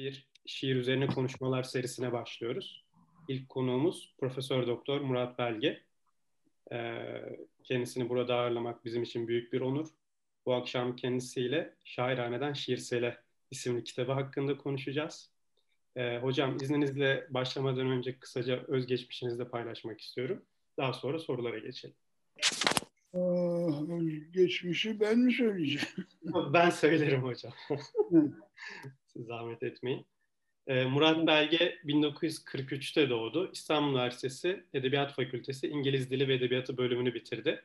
bir şiir üzerine konuşmalar serisine başlıyoruz. İlk konuğumuz Profesör Doktor Murat Belge. Ee, kendisini burada ağırlamak bizim için büyük bir onur. Bu akşam kendisiyle Şairhaneden Şiirsele isimli kitabı hakkında konuşacağız. Ee, hocam izninizle başlamadan önce kısaca özgeçmişinizi de paylaşmak istiyorum. Daha sonra sorulara geçelim. Aa, geçmişi ben mi söyleyeceğim? ben söylerim hocam. Siz zahmet etmeyin. Ee, Murat Belge 1943'te doğdu. İstanbul Üniversitesi Edebiyat Fakültesi İngiliz Dili ve Edebiyatı bölümünü bitirdi.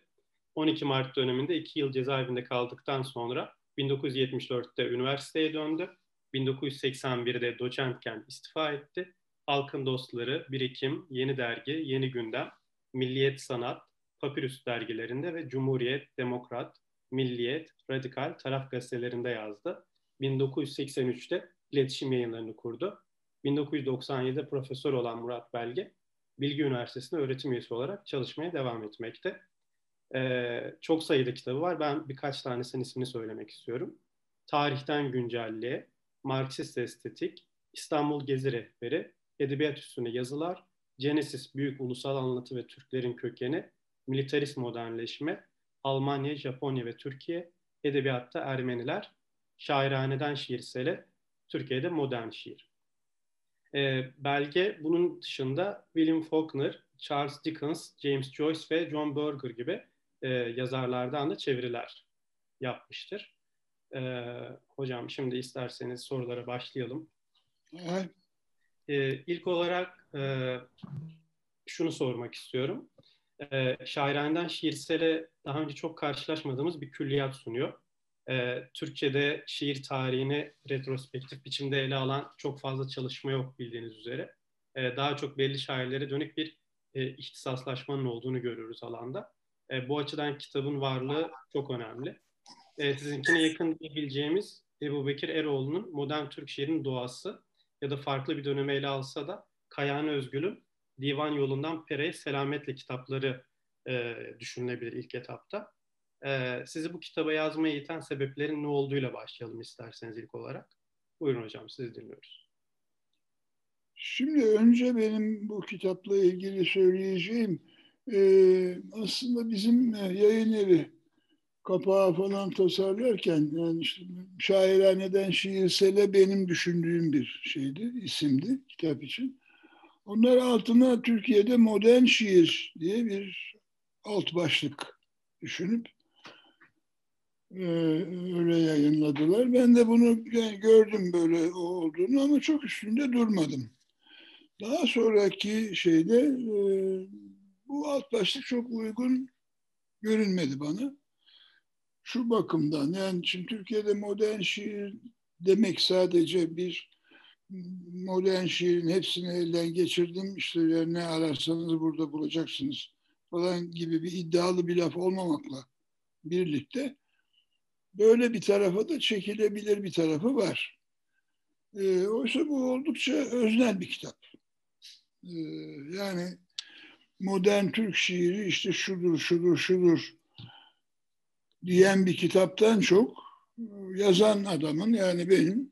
12 Mart döneminde 2 yıl cezaevinde kaldıktan sonra 1974'te üniversiteye döndü. 1981'de doçentken istifa etti. Halkın Dostları, Birikim, Yeni Dergi, Yeni Gündem, Milliyet Sanat, Papyrus dergilerinde ve Cumhuriyet, Demokrat, Milliyet, Radikal taraf gazetelerinde yazdı. 1983'te iletişim yayınlarını kurdu. 1997'de profesör olan Murat Belge, Bilgi Üniversitesi'nde öğretim üyesi olarak çalışmaya devam etmekte. Ee, çok sayıda kitabı var. Ben birkaç tanesinin ismini söylemek istiyorum. Tarihten Güncelliğe, Marksist Estetik, İstanbul Gezi Rehberi, Edebiyat Üstüne Yazılar, Genesis Büyük Ulusal Anlatı ve Türklerin Kökeni, Militarist Modernleşme, Almanya, Japonya ve Türkiye, Edebiyatta Ermeniler, Şairhaneden Şiirsele, Türkiye'de Modern Şiir. E, belge bunun dışında William Faulkner, Charles Dickens, James Joyce ve John Berger gibi e, yazarlardan da çeviriler yapmıştır. E, hocam şimdi isterseniz sorulara başlayalım. Evet. E, ilk olarak e, şunu sormak istiyorum. E, şairhaneden şiirsele daha önce çok karşılaşmadığımız bir külliyat sunuyor. E, Türkçe'de şiir tarihini retrospektif biçimde ele alan çok fazla çalışma yok bildiğiniz üzere. E, daha çok belli şairlere dönük bir e, ihtisaslaşmanın olduğunu görüyoruz alanda. E, bu açıdan kitabın varlığı çok önemli. E, sizinkine yakın diyebileceğimiz Ebu Bekir Eroğlu'nun Modern Türk Şiirinin Doğası ya da farklı bir döneme ele alsa da Kayhan Özgül'ün Divan Yolundan Pere'ye Selametle kitapları e, düşünülebilir ilk etapta. E, sizi bu kitaba yazmaya iten sebeplerin ne olduğuyla başlayalım isterseniz ilk olarak. Buyurun hocam sizi dinliyoruz. Şimdi önce benim bu kitapla ilgili söyleyeceğim e, aslında bizim yayın evi kapağı falan tasarlarken yani işte şairhaneden şiirsele benim düşündüğüm bir şeydi, isimdi kitap için. Onlar altına Türkiye'de modern şiir diye bir alt başlık düşünüp öyle yayınladılar. Ben de bunu gördüm böyle olduğunu ama çok üstünde durmadım. Daha sonraki şeyde e, bu alt başlık çok uygun görünmedi bana. Şu bakımdan yani şimdi Türkiye'de modern şiir demek sadece bir modern şiirin hepsini elden geçirdim. İşte ne ararsanız burada bulacaksınız falan gibi bir iddialı bir laf olmamakla birlikte böyle bir tarafa da çekilebilir bir tarafı var. E, oysa bu oldukça öznel bir kitap. E, yani modern Türk şiiri işte şudur, şudur, şudur diyen bir kitaptan çok yazan adamın yani benim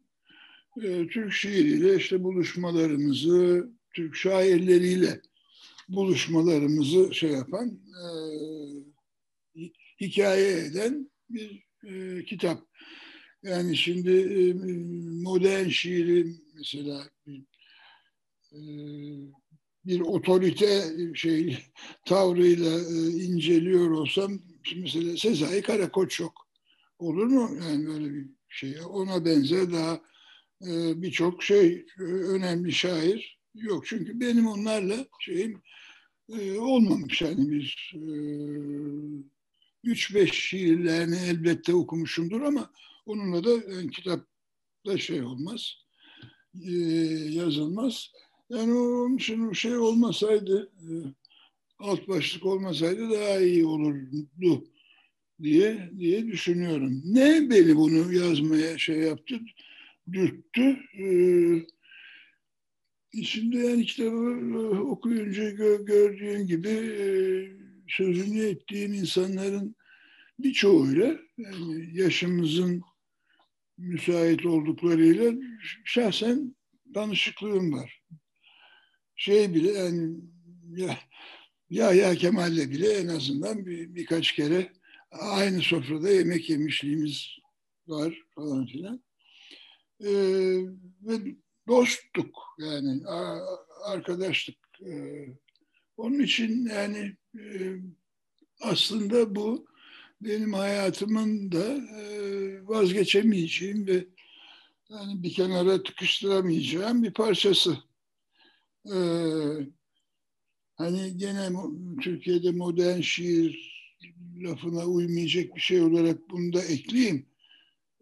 e, Türk şiiriyle işte buluşmalarımızı, Türk şairleriyle buluşmalarımızı şey yapan, e, hikaye eden bir e, kitap. Yani şimdi e, modern şiiri mesela e, bir otorite şey tavrıyla e, inceliyor olsam mesela Sezai Karakoç yok. Olur mu? Yani böyle bir şey. Ona benzer daha e, birçok şey e, önemli şair yok. Çünkü benim onlarla şeyim e, olmamış. Yani bir e, üç beş şiirlerini elbette okumuşumdur ama onunla da yani kitapta şey olmaz. E, yazılmaz. Yani onun için şey olmasaydı e, alt başlık olmasaydı daha iyi olurdu diye diye düşünüyorum. Ne beni bunu yazmaya şey yaptı? dürttü. Ee, içinde yani kitabı e, okuyunca gö gördüğün gibi e, sözünü ettiğim insanların birçoğuyla yani yaşımızın müsait olduklarıyla şahsen tanışıklığım var. Şey bile yani ya, ya, ya Kemal'le bile en azından bir, birkaç kere aynı sofrada yemek yemişliğimiz var falan filan. Ee, ve dostluk yani arkadaşlık. Ee, onun için yani e, aslında bu benim hayatımın da e, vazgeçemeyeceğim ve yani bir kenara tıkıştıramayacağım bir parçası. Ee, hani gene Türkiye'de modern şiir lafına uymayacak bir şey olarak bunu da ekleyeyim.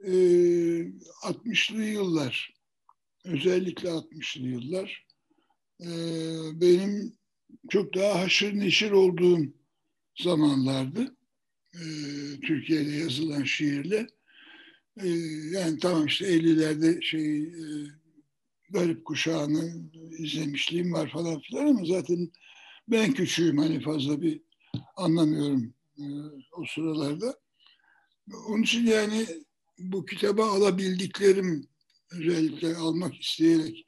Ee, 60'lı yıllar, özellikle 60'lı yıllar e, benim çok daha haşır neşir olduğum zamanlardı. E, Türkiye'de yazılan şiirle. E, yani tamam işte 50'lerde şey e, garip kuşağını izlemişliğim var falan filan ama zaten ben küçüğüm hani fazla bir anlamıyorum e, o sıralarda. Onun için yani bu kitaba alabildiklerim özellikle almak isteyerek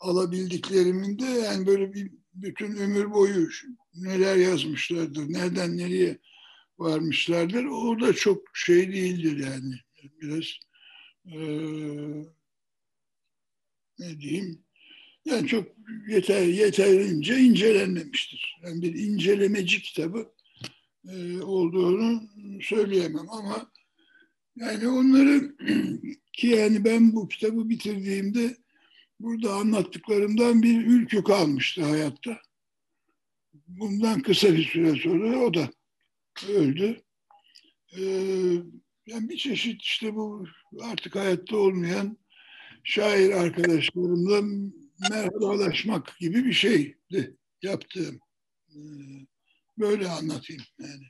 alabildiklerimin de yani böyle bir bütün ömür boyu neler yazmışlardır, nereden nereye varmışlardır. O da çok şey değildir yani. Biraz e, ne diyeyim yani çok yeter, yeterince incelenmemiştir. Yani bir incelemeci kitabı e, olduğunu söyleyemem ama yani onları ki yani ben bu kitabı bitirdiğimde burada anlattıklarımdan bir ülkü kalmıştı hayatta. Bundan kısa bir süre sonra o da öldü. Ee, yani bir çeşit işte bu artık hayatta olmayan şair arkadaşlarımla merhabalaşmak gibi bir şeydi yaptığım. Ee, böyle anlatayım yani.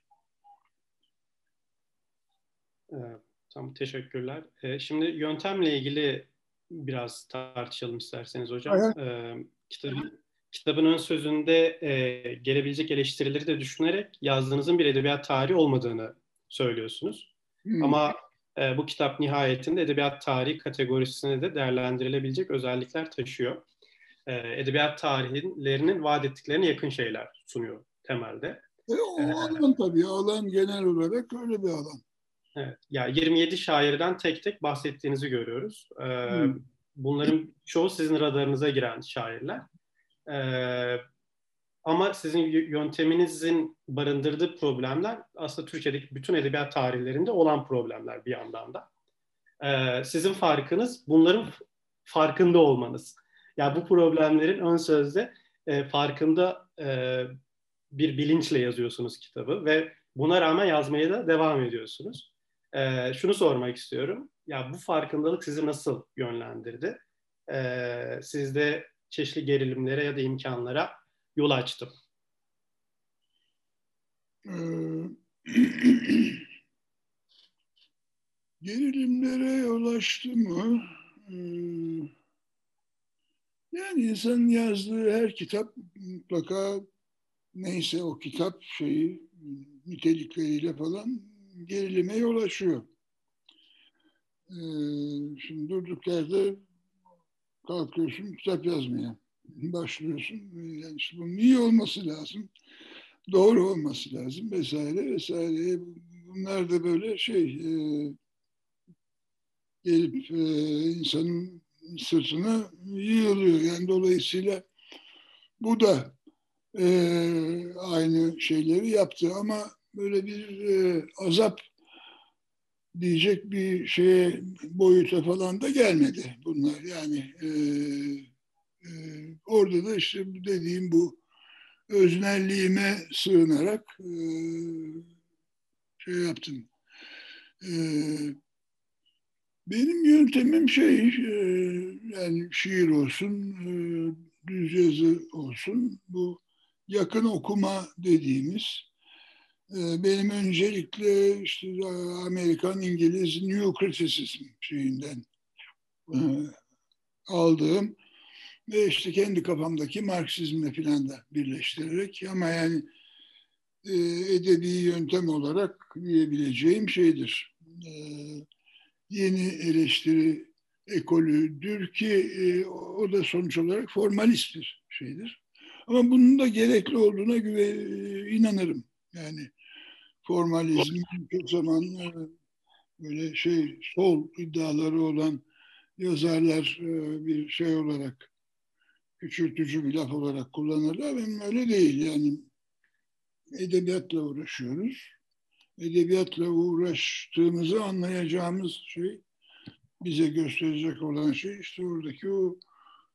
Evet, tamam teşekkürler. Ee, şimdi yöntemle ilgili biraz tartışalım isterseniz hocam. Ee, kitabın, kitabın ön sözünde e, gelebilecek eleştirileri de düşünerek yazdığınızın bir edebiyat tarihi olmadığını söylüyorsunuz. Hmm. Ama e, bu kitap nihayetinde edebiyat tarihi kategorisine de değerlendirilebilecek özellikler taşıyor. E, edebiyat tarihlerinin vaat ettiklerine yakın şeyler sunuyor temelde. E, o ee, alan tabii, alan genel olarak öyle bir alan. Evet, ya yani 27 şairden tek tek bahsettiğinizi görüyoruz. Ee, hmm. Bunların çoğu sizin radarınıza giren şairler. Ee, ama sizin yönteminizin barındırdığı problemler aslında Türkiye'deki bütün edebiyat tarihlerinde olan problemler bir yandan da. Ee, sizin farkınız bunların farkında olmanız. Yani bu problemlerin ön sözde e, farkında e, bir bilinçle yazıyorsunuz kitabı ve buna rağmen yazmaya da devam ediyorsunuz. E, şunu sormak istiyorum. Ya bu farkındalık sizi nasıl yönlendirdi? E, sizde çeşitli gerilimlere ya da imkanlara yol açtı. Ee, gerilimlere yol açtı mı? Ee, yani insanın yazdığı her kitap mutlaka neyse o kitap şeyi nitelikleriyle falan gerilime yol açıyor. Ee, şimdi durduk yerde kalkıyorsun kitap yazmaya başlıyorsun. Yani işte bunun iyi olması lazım. Doğru olması lazım vesaire vesaire. Bunlar da böyle şey e, gelip e, insanın sırtına yığılıyor. Yani dolayısıyla bu da e, aynı şeyleri yaptı ama böyle bir e, azap diyecek bir şeye boyuta falan da gelmedi bunlar. Yani e, e, orada da işte dediğim bu öznelliğime sığınarak e, şey yaptım. E, benim yöntemim şey e, yani şiir olsun, e, düz yazı olsun bu yakın okuma dediğimiz benim öncelikle işte e, Amerikan, İngiliz New Criticism şeyinden e, aldığım ve işte kendi kafamdaki Marksizmle filan da birleştirerek ama yani e, edebi yöntem olarak diyebileceğim şeydir. yeni eleştiri ekolüdür ki o da sonuç olarak formalist bir şeydir. Ama bunun da gerekli olduğuna güve, inanırım. Yani formalizm çok zaman e, böyle şey sol iddiaları olan yazarlar e, bir şey olarak küçültücü bir laf olarak kullanırlar. Benim öyle değil. Yani edebiyatla uğraşıyoruz. Edebiyatla uğraştığımızı anlayacağımız şey bize gösterecek olan şey işte oradaki o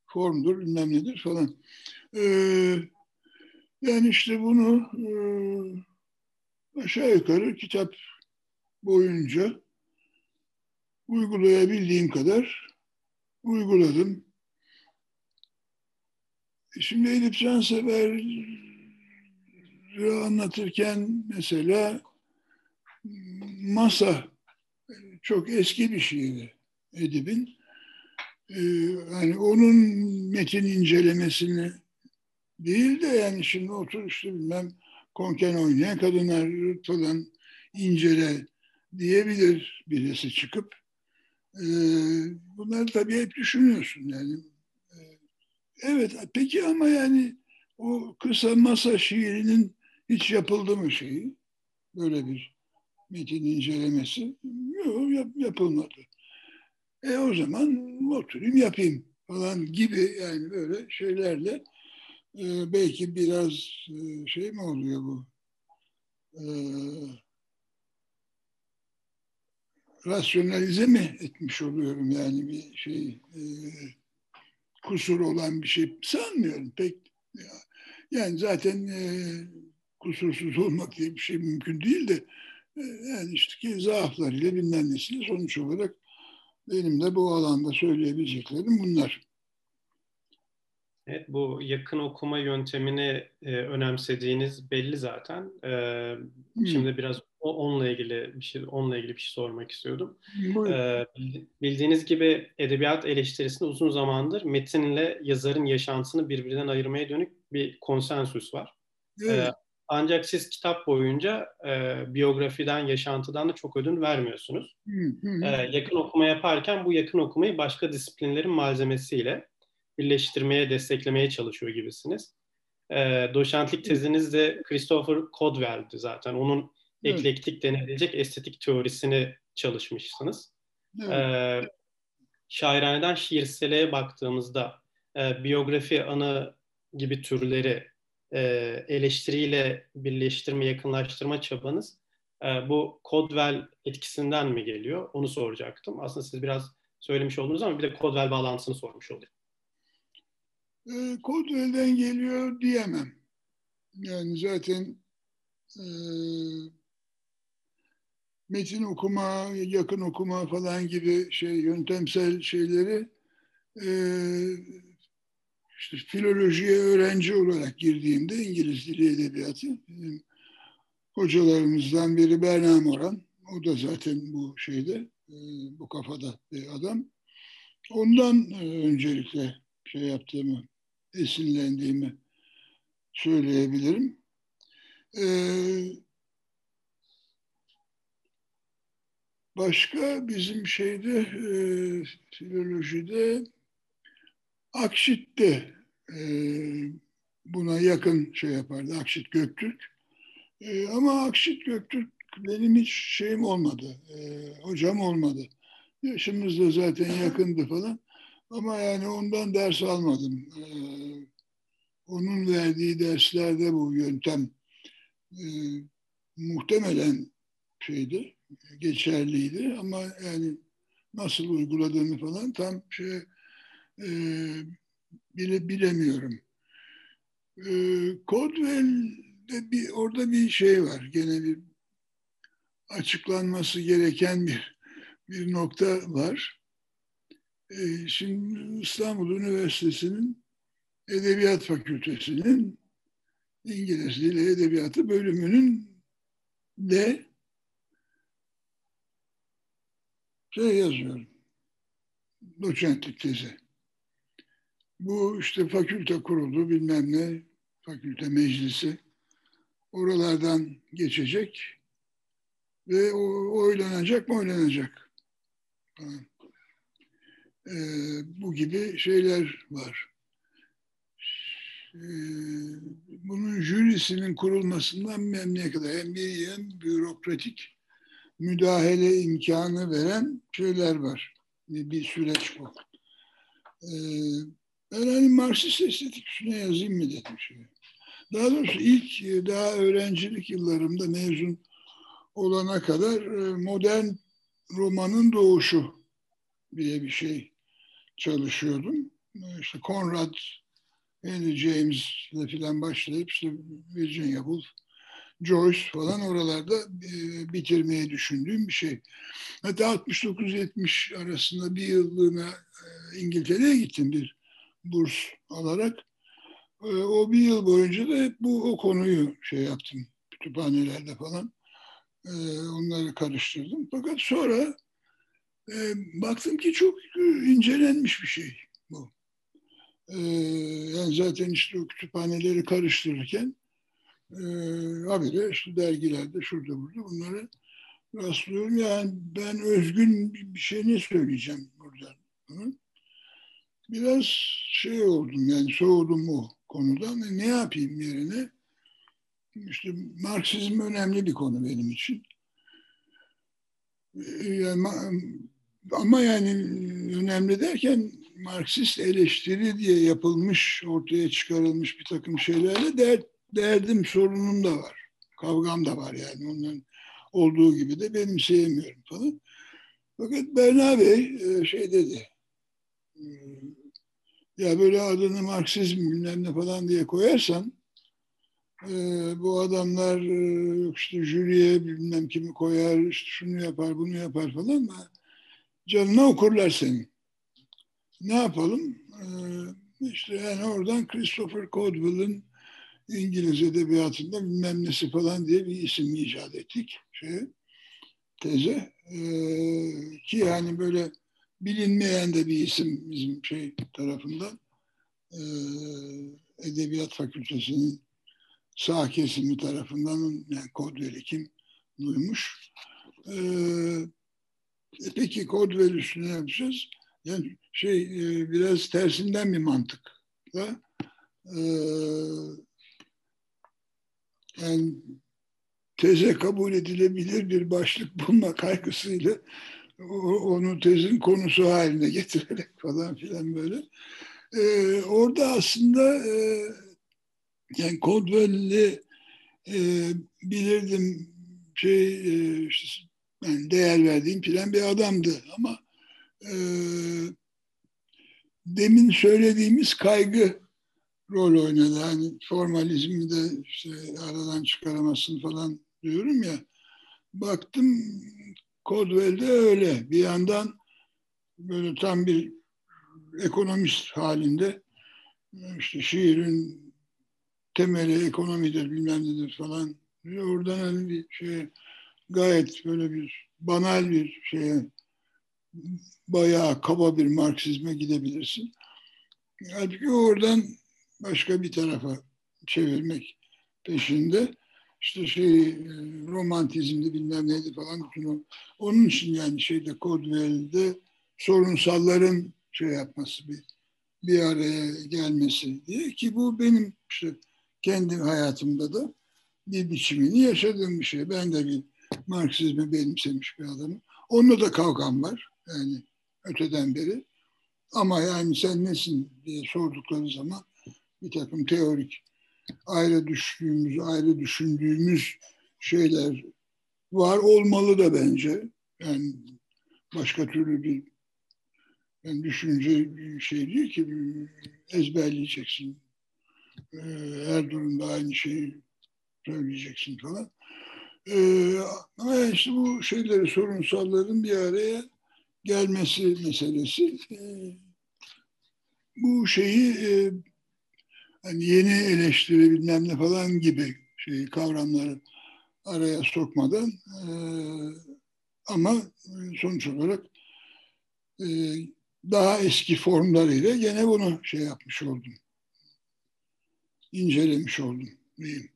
formdur, bilmem nedir falan. Ee, yani işte bunu e, aşağı yukarı kitap boyunca uygulayabildiğim kadar uyguladım. Şimdi Elif Cansever'i anlatırken mesela masa çok eski bir şiiri Edip'in. Ee, yani onun metin incelemesini değil de yani şimdi otur işte bilmem konken oynayan kadınlar falan incele diyebilir birisi çıkıp. Ee, bunları tabii hep düşünüyorsun yani. Ee, evet peki ama yani o kısa masa şiirinin hiç yapıldı mı şeyi? Böyle bir metin incelemesi? Yok yap, yapılmadı. E o zaman oturayım yapayım falan gibi yani böyle şeylerle e, belki biraz e, şey mi oluyor bu? E, rasyonalize mi etmiş oluyorum yani bir şey e, kusur olan bir şey sanmıyorum pek. Ya, yani zaten e, kusursuz olmak diye bir şey mümkün değil de e, yani işte ki zaaflarıyla bilmem nesiyle sonuç olarak benim de bu alanda söyleyebileceklerim bunlar. Evet, bu yakın okuma yöntemini e, önemsediğiniz belli zaten. E, hmm. Şimdi biraz o, onunla ilgili bir şey, onunla ilgili bir şey sormak istiyordum. E, bildiğiniz gibi edebiyat eleştirisinde uzun zamandır metinle yazarın yaşantısını birbirinden ayırmaya dönük bir konsensüs var. Evet. E, ancak siz kitap boyunca e, biyografiden, yaşantıdan da çok ödün vermiyorsunuz. E, yakın okuma yaparken bu yakın okumayı başka disiplinlerin malzemesiyle birleştirmeye, desteklemeye çalışıyor gibisiniz. E, doçentlik teziniz de Christopher Codwell'di zaten. Onun evet. eklektik denilecek estetik teorisini çalışmışsınız. Evet. E, şairhaneden şiirseleye baktığımızda e, biyografi, anı gibi türleri e, eleştiriyle birleştirme, yakınlaştırma çabanız e, bu Codwell etkisinden mi geliyor? Onu soracaktım. Aslında siz biraz söylemiş oldunuz ama bir de Codwell bağlantısını sormuş olayım. E, Codwell'den geliyor diyemem. Yani zaten e, metin okuma, yakın okuma falan gibi şey yöntemsel şeyleri e, işte filolojiye öğrenci olarak girdiğimde İngiliz dili edebiyatı bizim hocalarımızdan biri Berna Moran. O da zaten bu şeyde, e, bu kafada bir adam. Ondan e, öncelikle şey yaptığımı, esinlendiğimi söyleyebilirim. Ee, başka bizim şeyde e, filolojide Akşit de e, buna yakın şey yapardı. Akşit Göktürk. E, ama Akşit Göktürk benim hiç şeyim olmadı. E, hocam olmadı. Yaşımız da zaten yakındı falan. Ama yani ondan ders almadım. E, onun verdiği derslerde bu yöntem e, muhtemelen şeydi, geçerliydi ama yani nasıl uyguladığını falan tam şey e, bile bilemiyorum. E, Codwell'de bir orada bir şey var. Gene bir açıklanması gereken bir bir nokta var. E, şimdi İstanbul Üniversitesi'nin Edebiyat Fakültesi'nin İngiliz Dili Edebiyatı bölümünün de şey yazıyorum. Doçentlik tezi. Bu işte fakülte kuruldu bilmem ne, fakülte meclisi. Oralardan geçecek ve o oylanacak mı oylanacak. Ee, bu gibi şeyler var. Ee, bunun jürisinin kurulmasından memnuniye kadar hem bir hem bürokratik müdahale imkanı veren şeyler var. Bir, bir süreç bu. Ee, ben hani Marksist estetik üstüne yazayım mı dedim. Şey. Daha doğrusu ilk daha öğrencilik yıllarımda mezun olana kadar e, modern romanın doğuşu diye bir şey çalışıyordum. İşte Conrad, Henry James ile filan başlayıp işte Virginia Woolf, Joyce falan oralarda e, bitirmeyi düşündüğüm bir şey. Hatta 69-70 arasında bir yıllığına e, İngiltere'ye gittim bir burs alarak. E, o bir yıl boyunca da hep bu o konuyu şey yaptım kütüphanelerde falan. Onları karıştırdım. Fakat sonra e, baktım ki çok incelenmiş bir şey bu. E, yani zaten işte o kütüphaneleri karıştırırken e, habire işte dergilerde şurada burada bunları rastlıyorum. Yani ben özgün bir şey ne söyleyeceğim burada? Biraz şey oldum yani soğudum o konudan. Ne yapayım yerine? İşte Marksizm önemli bir konu benim için. Yani, ama yani önemli derken Marksist eleştiri diye yapılmış, ortaya çıkarılmış bir takım şeylerle der, derdim, sorunum da var. Kavgam da var yani. Onların olduğu gibi de benim sevmiyorum falan. Fakat Berna Bey e, şey dedi. E, ya böyle adını Marksizm bilmem ne falan diye koyarsan e, bu adamlar işte jüriye bilmem kimi koyar, işte şunu yapar, bunu yapar falan da canına okurlar seni. Ne yapalım? İşte yani oradan Christopher Codwell'ın İngiliz edebiyatında bilmem nesi falan diye bir isim icat ettik. Şey, teze. Ee, ki yani böyle bilinmeyen de bir isim bizim şey tarafından. Ee, Edebiyat Fakültesi'nin sağ kesimi tarafından yani Codwell'i kim duymuş. Ee, peki Codwell üstüne yapacağız. Yani şey e, biraz tersinden bir mantıkla e, yani teze kabul edilebilir bir başlık bulma kaygısıyla onu tezin konusu haline getirerek falan filan böyle. Ee, orada aslında e, yani Caldwell'i e, bilirdim şey e, işte, yani değer verdiğim filan bir adamdı ama e, demin söylediğimiz kaygı rol oynadı. Hani formalizmi de işte aradan çıkaramazsın falan diyorum ya. Baktım Codwell'de öyle. Bir yandan böyle tam bir ekonomist halinde işte şiirin temeli ekonomidir bilmem nedir falan. Oradan hani bir şey gayet böyle bir banal bir şeye bayağı kaba bir Marksizme gidebilirsin. Halbuki oradan başka bir tarafa çevirmek peşinde. İşte şey e, romantizmdi bilmem neydi falan. Onun için yani şeyde Codwell'de sorunsalların şey yapması bir bir araya gelmesi diye ki bu benim işte kendi hayatımda da bir biçimini yaşadığım bir şey. Ben de bir Marksizmi benimsemiş bir adamım. Onunla da kavgam var. Yani öteden beri. Ama yani sen nesin diye sordukları zaman bir takım teorik ayrı düştüğümüz, ayrı düşündüğümüz şeyler var olmalı da bence. Yani başka türlü bir yani düşünce bir şey değil ki ezberleyeceksin. Ee, her durumda aynı şeyi söyleyeceksin falan. Ee, ama işte bu şeyleri, sorunsalların bir araya gelmesi meselesi. Ee, bu şeyi e, hani yeni eleştiri bilmem ne falan gibi şey kavramları araya sokmadan e, ama sonuç olarak e, daha eski formlarıyla gene bunu şey yapmış oldum. incelemiş oldum diyeyim.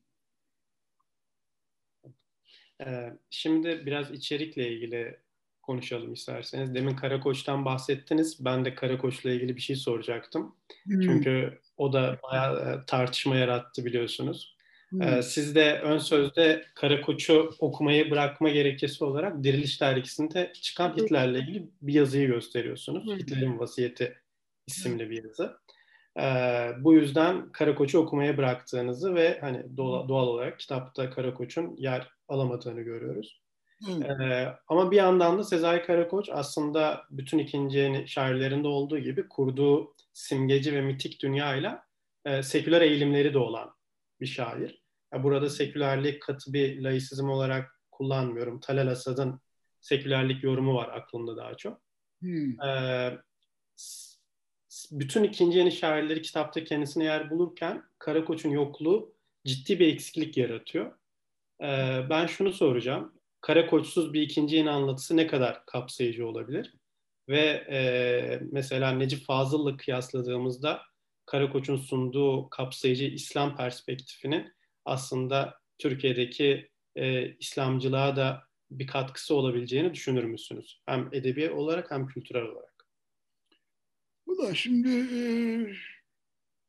Ee, şimdi biraz içerikle ilgili konuşalım isterseniz. Demin Karakoç'tan bahsettiniz. Ben de Karakoç'la ilgili bir şey soracaktım. Hmm. Çünkü o da bayağı e, tartışma yarattı biliyorsunuz. Hmm. Ee, siz de ön sözde Karakoç'u okumayı bırakma gerekçesi olarak Diriliş Dergisi'nde çıkan Hitler'le ilgili bir yazıyı gösteriyorsunuz. Hmm. Hitler'in Vasiyeti isimli bir yazı. Ee, bu yüzden Karakoç'u okumaya bıraktığınızı ve hani doğal, doğal olarak kitapta Karakoç'un yer alamadığını görüyoruz. Ee, ama bir yandan da Sezai Karakoç aslında bütün ikinci şairlerinde olduğu gibi kurduğu simgeci ve mitik dünyayla e, seküler eğilimleri de olan bir şair. Yani burada sekülerlik katı bir laisizm olarak kullanmıyorum. Talal Asad'ın sekülerlik yorumu var aklımda daha çok. Hmm. Ee, bütün ikinci yeni şairleri kitapta kendisine yer bulurken Karakoç'un yokluğu ciddi bir eksiklik yaratıyor. Ee, ben şunu soracağım. Karakoçsuz bir ikinci yeni anlatısı ne kadar kapsayıcı olabilir? Ve e, mesela Necip Fazıl'la kıyasladığımızda Karakoç'un sunduğu kapsayıcı İslam perspektifinin aslında Türkiye'deki e, İslamcılığa da bir katkısı olabileceğini düşünür müsünüz? Hem edebi olarak hem kültürel olarak. Da şimdi e,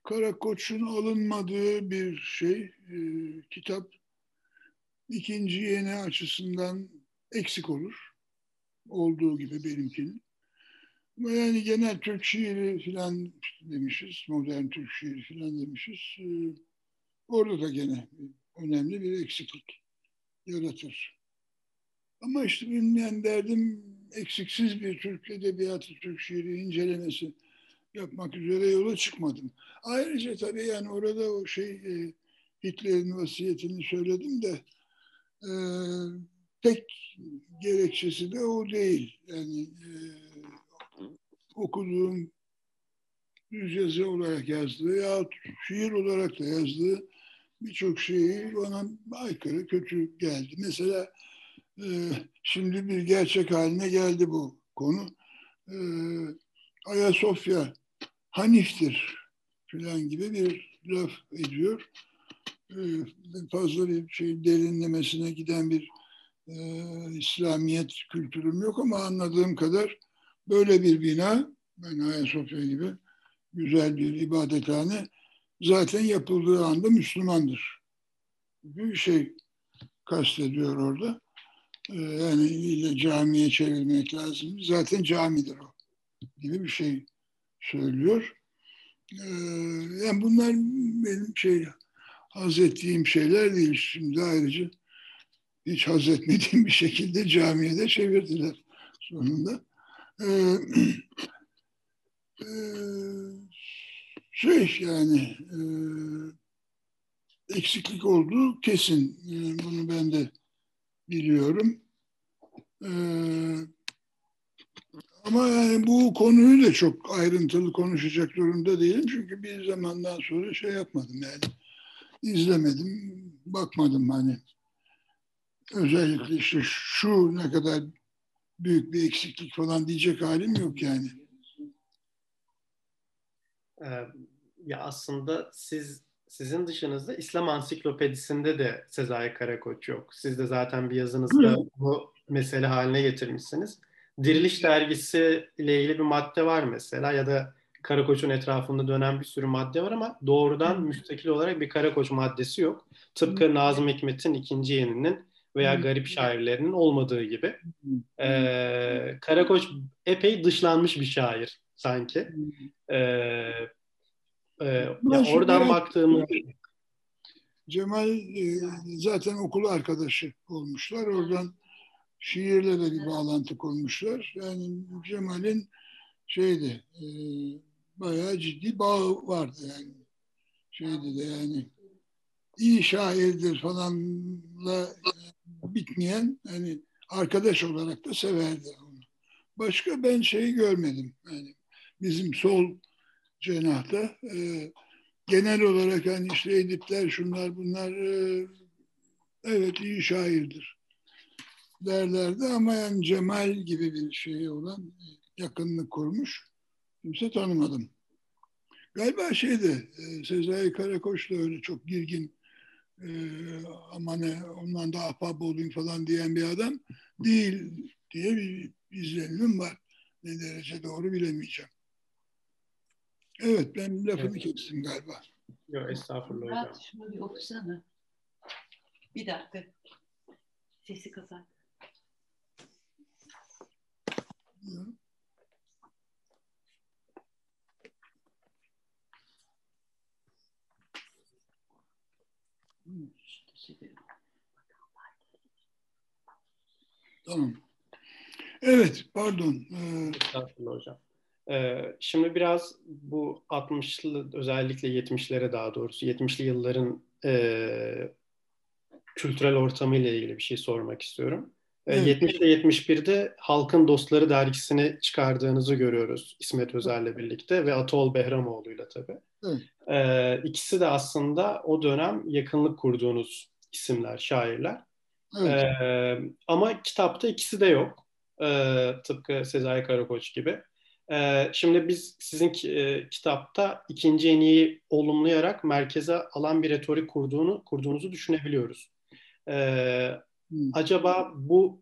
Karakoç'un alınmadığı bir şey. E, kitap ikinci yeni açısından eksik olur. Olduğu gibi benimkinin. Ama yani genel Türk şiiri filan demişiz, modern Türk şiiri filan demişiz. Ee, orada da gene önemli bir eksiklik yaratır. Ama işte benim derdim eksiksiz bir Türk edebiyatı, Türk şiiri incelemesi yapmak üzere yola çıkmadım. Ayrıca tabii yani orada o şey e, Hitler'in vasiyetini söyledim de e, tek gerekçesi de o değil. Yani e, okuduğum yüz yazı olarak yazdığı ya şiir olarak da yazdığı birçok şeyi bana aykırı, kötü geldi. Mesela e, şimdi bir gerçek haline geldi bu konu. E, Ayasofya Hanif'tir filan gibi bir laf ediyor. E, fazla bir şey derinlemesine giden bir e, İslamiyet kültürüm yok ama anladığım kadar böyle bir bina, yani Ayasofya gibi güzel bir ibadethane zaten yapıldığı anda Müslümandır. Bir şey kastediyor orada. Ee, yani ile camiye çevirmek lazım. Zaten camidir o gibi bir şey söylüyor. Ee, yani bunlar benim şey haz ettiğim şeyler değil. Şimdi ayrıca hiç haz etmediğim bir şekilde camiye de çevirdiler sonunda. Ee, e, şey yani e, eksiklik olduğu kesin. E, bunu ben de biliyorum. E, ama yani bu konuyu da çok ayrıntılı konuşacak durumda değilim. Çünkü bir zamandan sonra şey yapmadım yani. izlemedim, bakmadım hani. Özellikle işte şu ne kadar büyük bir eksiklik falan diyecek halim yok yani. Ee, ya aslında siz sizin dışınızda İslam Ansiklopedisinde de Sezai Karakoç yok. Siz de zaten bir yazınızda bu mesele haline getirmişsiniz. Diriliş dergisi ile ilgili bir madde var mesela ya da Karakoç'un etrafında dönen bir sürü madde var ama doğrudan müstakil olarak bir Karakoç maddesi yok. Tıpkı Nazım Hikmet'in ikinci yeninin veya garip şairlerinin olmadığı gibi. Ee, Karakoç epey dışlanmış bir şair sanki. Ee, e, ya oradan baktığımız Cemal e, zaten okul arkadaşı olmuşlar. Oradan şiirle de bir bağlantı kurmuşlar. Yani Cemal'in şeydi e, bayağı ciddi bağı vardı yani. Şeydi de yani iyi şairdir falanla bitmeyen hani arkadaş olarak da severdi onu. Başka ben şeyi görmedim. Yani bizim sol cenahta e, genel olarak hani işte Edipler şunlar bunlar e, evet iyi şairdir derlerdi ama yani Cemal gibi bir şey olan yakınlık kurmuş kimse tanımadım. Galiba şeydi e, Sezai Karakoç da öyle çok girgin e, ama ne ondan da ahbap olayım falan diyen bir adam değil diye bir izlenimim var. Ne derece doğru bilemeyeceğim. Evet ben lafını evet. kestim galiba. Yok estağfurullah hocam. Şunu bir okusana. Bir dakika. Sesi kazan. Tamam. Evet, pardon. Ee, hocam. Ee, şimdi biraz bu 60'lı özellikle 70'lere daha doğrusu 70'li yılların e, kültürel ortamı ile ilgili bir şey sormak istiyorum. Ee, evet. 70 ile 71'de Halkın Dostları dergisini çıkardığınızı görüyoruz İsmet Özer'le birlikte ve Atol Behramoğlu'yla tabii. Evet. Ee, ikisi de aslında o dönem yakınlık kurduğunuz isimler, şairler. Evet. Ee, ama kitapta ikisi de yok. Ee, tıpkı Sezai Karakoç gibi. Ee, şimdi biz sizin e, kitapta ikinci eniyi olumlayarak merkeze alan bir retorik kurduğunu kurduğunuzu düşünebiliyoruz. Ee, hmm. Acaba bu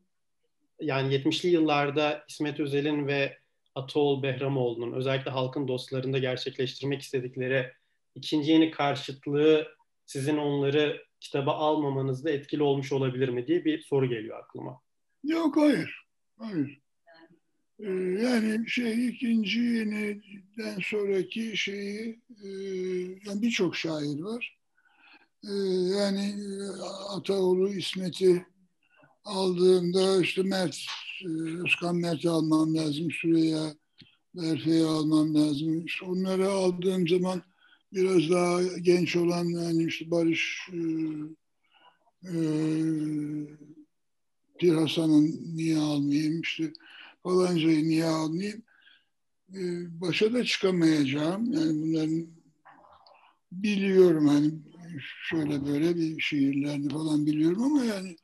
yani 70'li yıllarda İsmet Özel'in ve Atol Behramoğlu'nun özellikle halkın dostlarında gerçekleştirmek istedikleri ikinci yeni karşıtlığı sizin onları kitaba almamanızda etkili olmuş olabilir mi diye bir soru geliyor aklıma. Yok hayır. Hayır. Ee, yani şey ikinci yeniden sonraki şeyi e, yani birçok şair var. Ee, yani e, Ataoğlu İsmet'i aldığımda işte Mert, e, Özkan Mert'i almam lazım, Süreyya Berfe'yi almam lazım. İşte onları aldığım zaman biraz daha genç olan yani işte Barış e, e, Hasan'ın niye almayayım işte falancayı niye almayayım e, başa da çıkamayacağım yani bunların biliyorum hani şöyle böyle bir şiirlerini falan biliyorum ama yani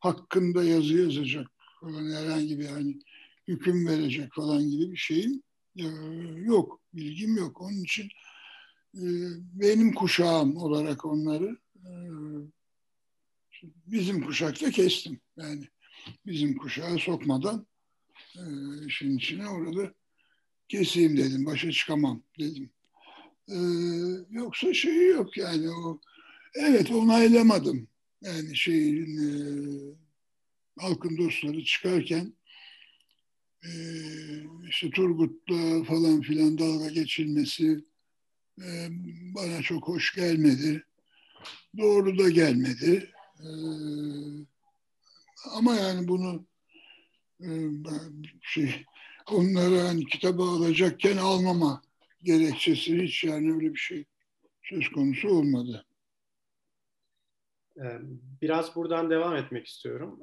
hakkında yazı yazacak falan herhangi bir hani hüküm verecek falan gibi bir şeyim e, yok bilgim yok onun için e, benim kuşağım olarak onları e, bizim kuşakta kestim yani bizim kuşağı sokmadan e, işin içine orada keseyim dedim. Başa çıkamam dedim. E, yoksa şeyi yok yani o evet onaylamadım. Yani şeyin e, halkın dostları çıkarken e, işte Turgut'la falan filan dalga geçilmesi e, bana çok hoş gelmedi. Doğru da gelmedi. E, ama yani bunu e, şey onları hani kitaba alacakken almama gerekçesi hiç yani öyle bir şey söz konusu olmadı. Ee, biraz buradan devam etmek istiyorum.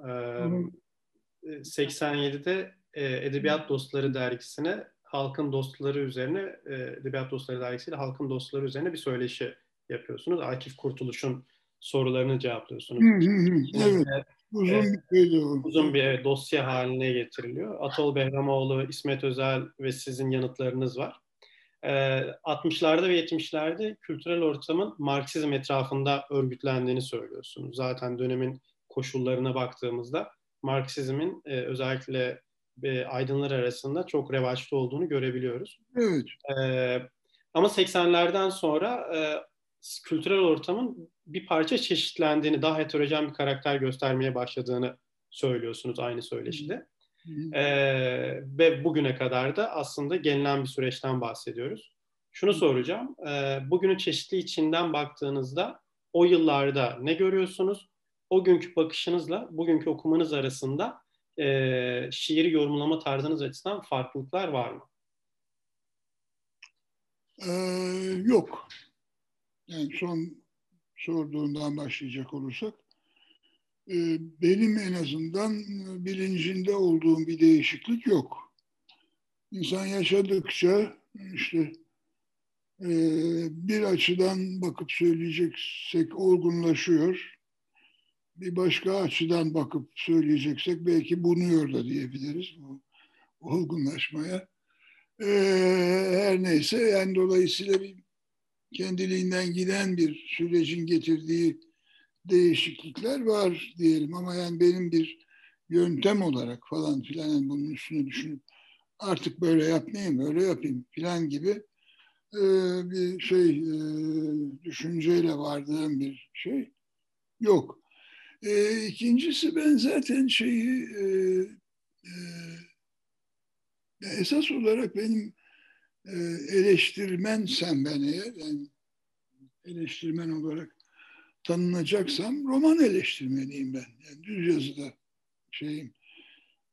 87'de ee, e, Edebiyat Dostları dergisine Halkın Dostları üzerine e, Edebiyat Dostları dergisiyle Halkın Dostları üzerine bir söyleşi yapıyorsunuz. Akif Kurtuluş'un sorularını cevaplıyorsunuz. evet. Uzun e, bir şeydi o. Uzun bir evet, dosya haline getiriliyor. Atol Behramoğlu, İsmet Özel ve sizin yanıtlarınız var. 60'larda ve 70'lerde kültürel ortamın Marksizm etrafında örgütlendiğini söylüyorsunuz. Zaten dönemin koşullarına baktığımızda Marksizmin özellikle aydınlar arasında çok revaçta olduğunu görebiliyoruz. Evet. Ama 80'lerden sonra kültürel ortamın bir parça çeşitlendiğini, daha heterojen bir karakter göstermeye başladığını söylüyorsunuz aynı söyleşide. Ee, ve bugüne kadar da aslında gelinen bir süreçten bahsediyoruz. Şunu soracağım, e, bugünün çeşitli içinden baktığınızda o yıllarda ne görüyorsunuz? O günkü bakışınızla bugünkü okumanız arasında e, şiiri yorumlama tarzınız açısından farklılıklar var mı? Ee, yok. Yani son sorduğundan başlayacak olursak benim en azından bilincinde olduğum bir değişiklik yok. İnsan yaşadıkça işte e, bir açıdan bakıp söyleyeceksek olgunlaşıyor. Bir başka açıdan bakıp söyleyeceksek belki bunuyor da diyebiliriz bu olgunlaşmaya. Ee, her neyse yani dolayısıyla bir kendiliğinden giden bir sürecin getirdiği değişiklikler var diyelim ama yani benim bir yöntem olarak falan filan yani bunun üstüne düşünüp artık böyle yapmayayım, böyle yapayım filan gibi e, bir şey e, düşünceyle vardığım bir şey yok. E, ikincisi ben zaten şeyi e, e, esas olarak benim e, eleştirmensem ben eğer yani eleştirmen olarak tanınacaksam roman eleştirmeniyim ben. Yani düz yazıda şeyim.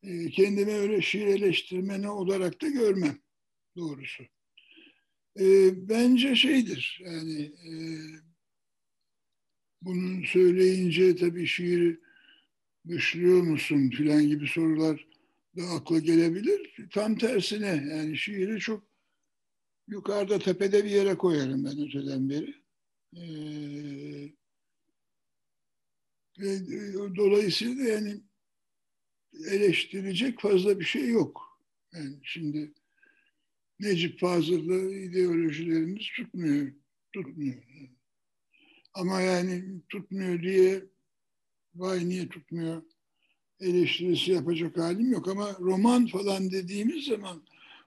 E, kendimi öyle şiir eleştirmeni olarak da görmem doğrusu. E, bence şeydir yani e, bunun söyleyince tabii şiiri dışlıyor musun filan gibi sorular da akla gelebilir. Tam tersine yani şiiri çok yukarıda tepede bir yere koyarım ben öteden beri. Ee, e, dolayısıyla yani eleştirecek fazla bir şey yok. Yani şimdi Necip Fazıl'la ideolojilerimiz tutmuyor. Tutmuyor. Ama yani tutmuyor diye vay niye tutmuyor eleştirisi yapacak halim yok ama roman falan dediğimiz zaman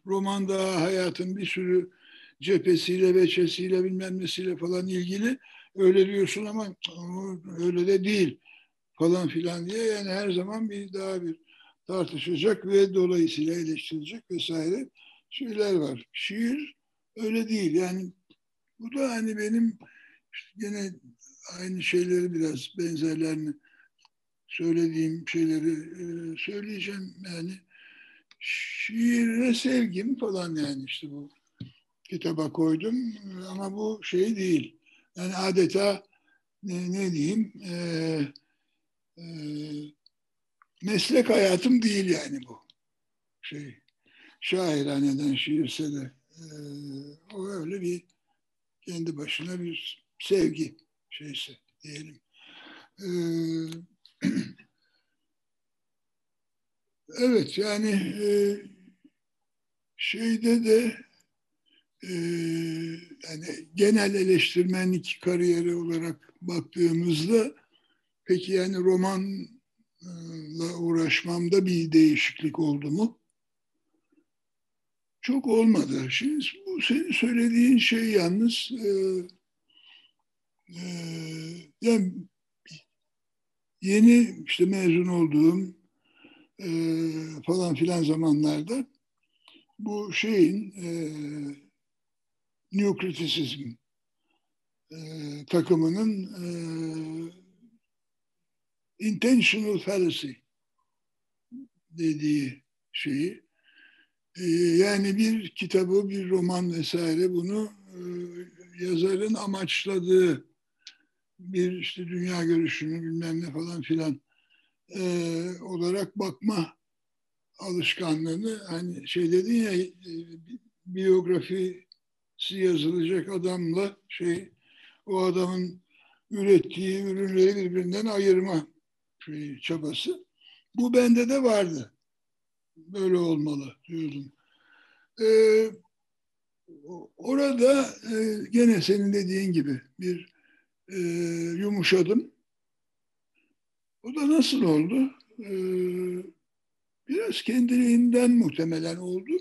romanda hayatın bir sürü cephesiyle, veçesiyle bilmem nesiyle falan ilgili öyle diyorsun ama öyle de değil falan filan diye yani her zaman bir daha bir tartışacak ve dolayısıyla eleştirilecek vesaire şeyler var. Şiir öyle değil yani bu da hani benim işte gene aynı şeyleri biraz benzerlerini söylediğim şeyleri e, söyleyeceğim yani şiire sevgim falan yani işte bu kitaba koydum ama bu şey değil. Yani adeta ne, ne diyeyim e, e, meslek hayatım değil yani bu şey şairhaneden şiirse de e, o öyle bir kendi başına bir sevgi şeysi diyelim. E, evet yani e, şeyde de e, yani genel eleştirmenlik kariyeri olarak baktığımızda peki yani romanla uğraşmamda bir değişiklik oldu mu? Çok olmadı. Şimdi bu senin söylediğin şey yalnız e, e, yani yeni işte mezun olduğum e, falan filan zamanlarda bu şeyin e, New Criticism e, takımının e, intentional fallacy dediği şeyi e, yani bir kitabı, bir roman vesaire bunu e, yazarın amaçladığı bir işte dünya görüşünü bilmem ne falan filan e, olarak bakma alışkanlığını hani şey dedin ya e, biyografisi yazılacak adamla şey o adamın ürettiği ürünleri birbirinden ayırma şey, çabası. Bu bende de vardı. Böyle olmalı diyordum. Ee, orada e, gene senin dediğin gibi bir e, yumuşadım. O da nasıl oldu? E, biraz kendiliğinden muhtemelen oldu.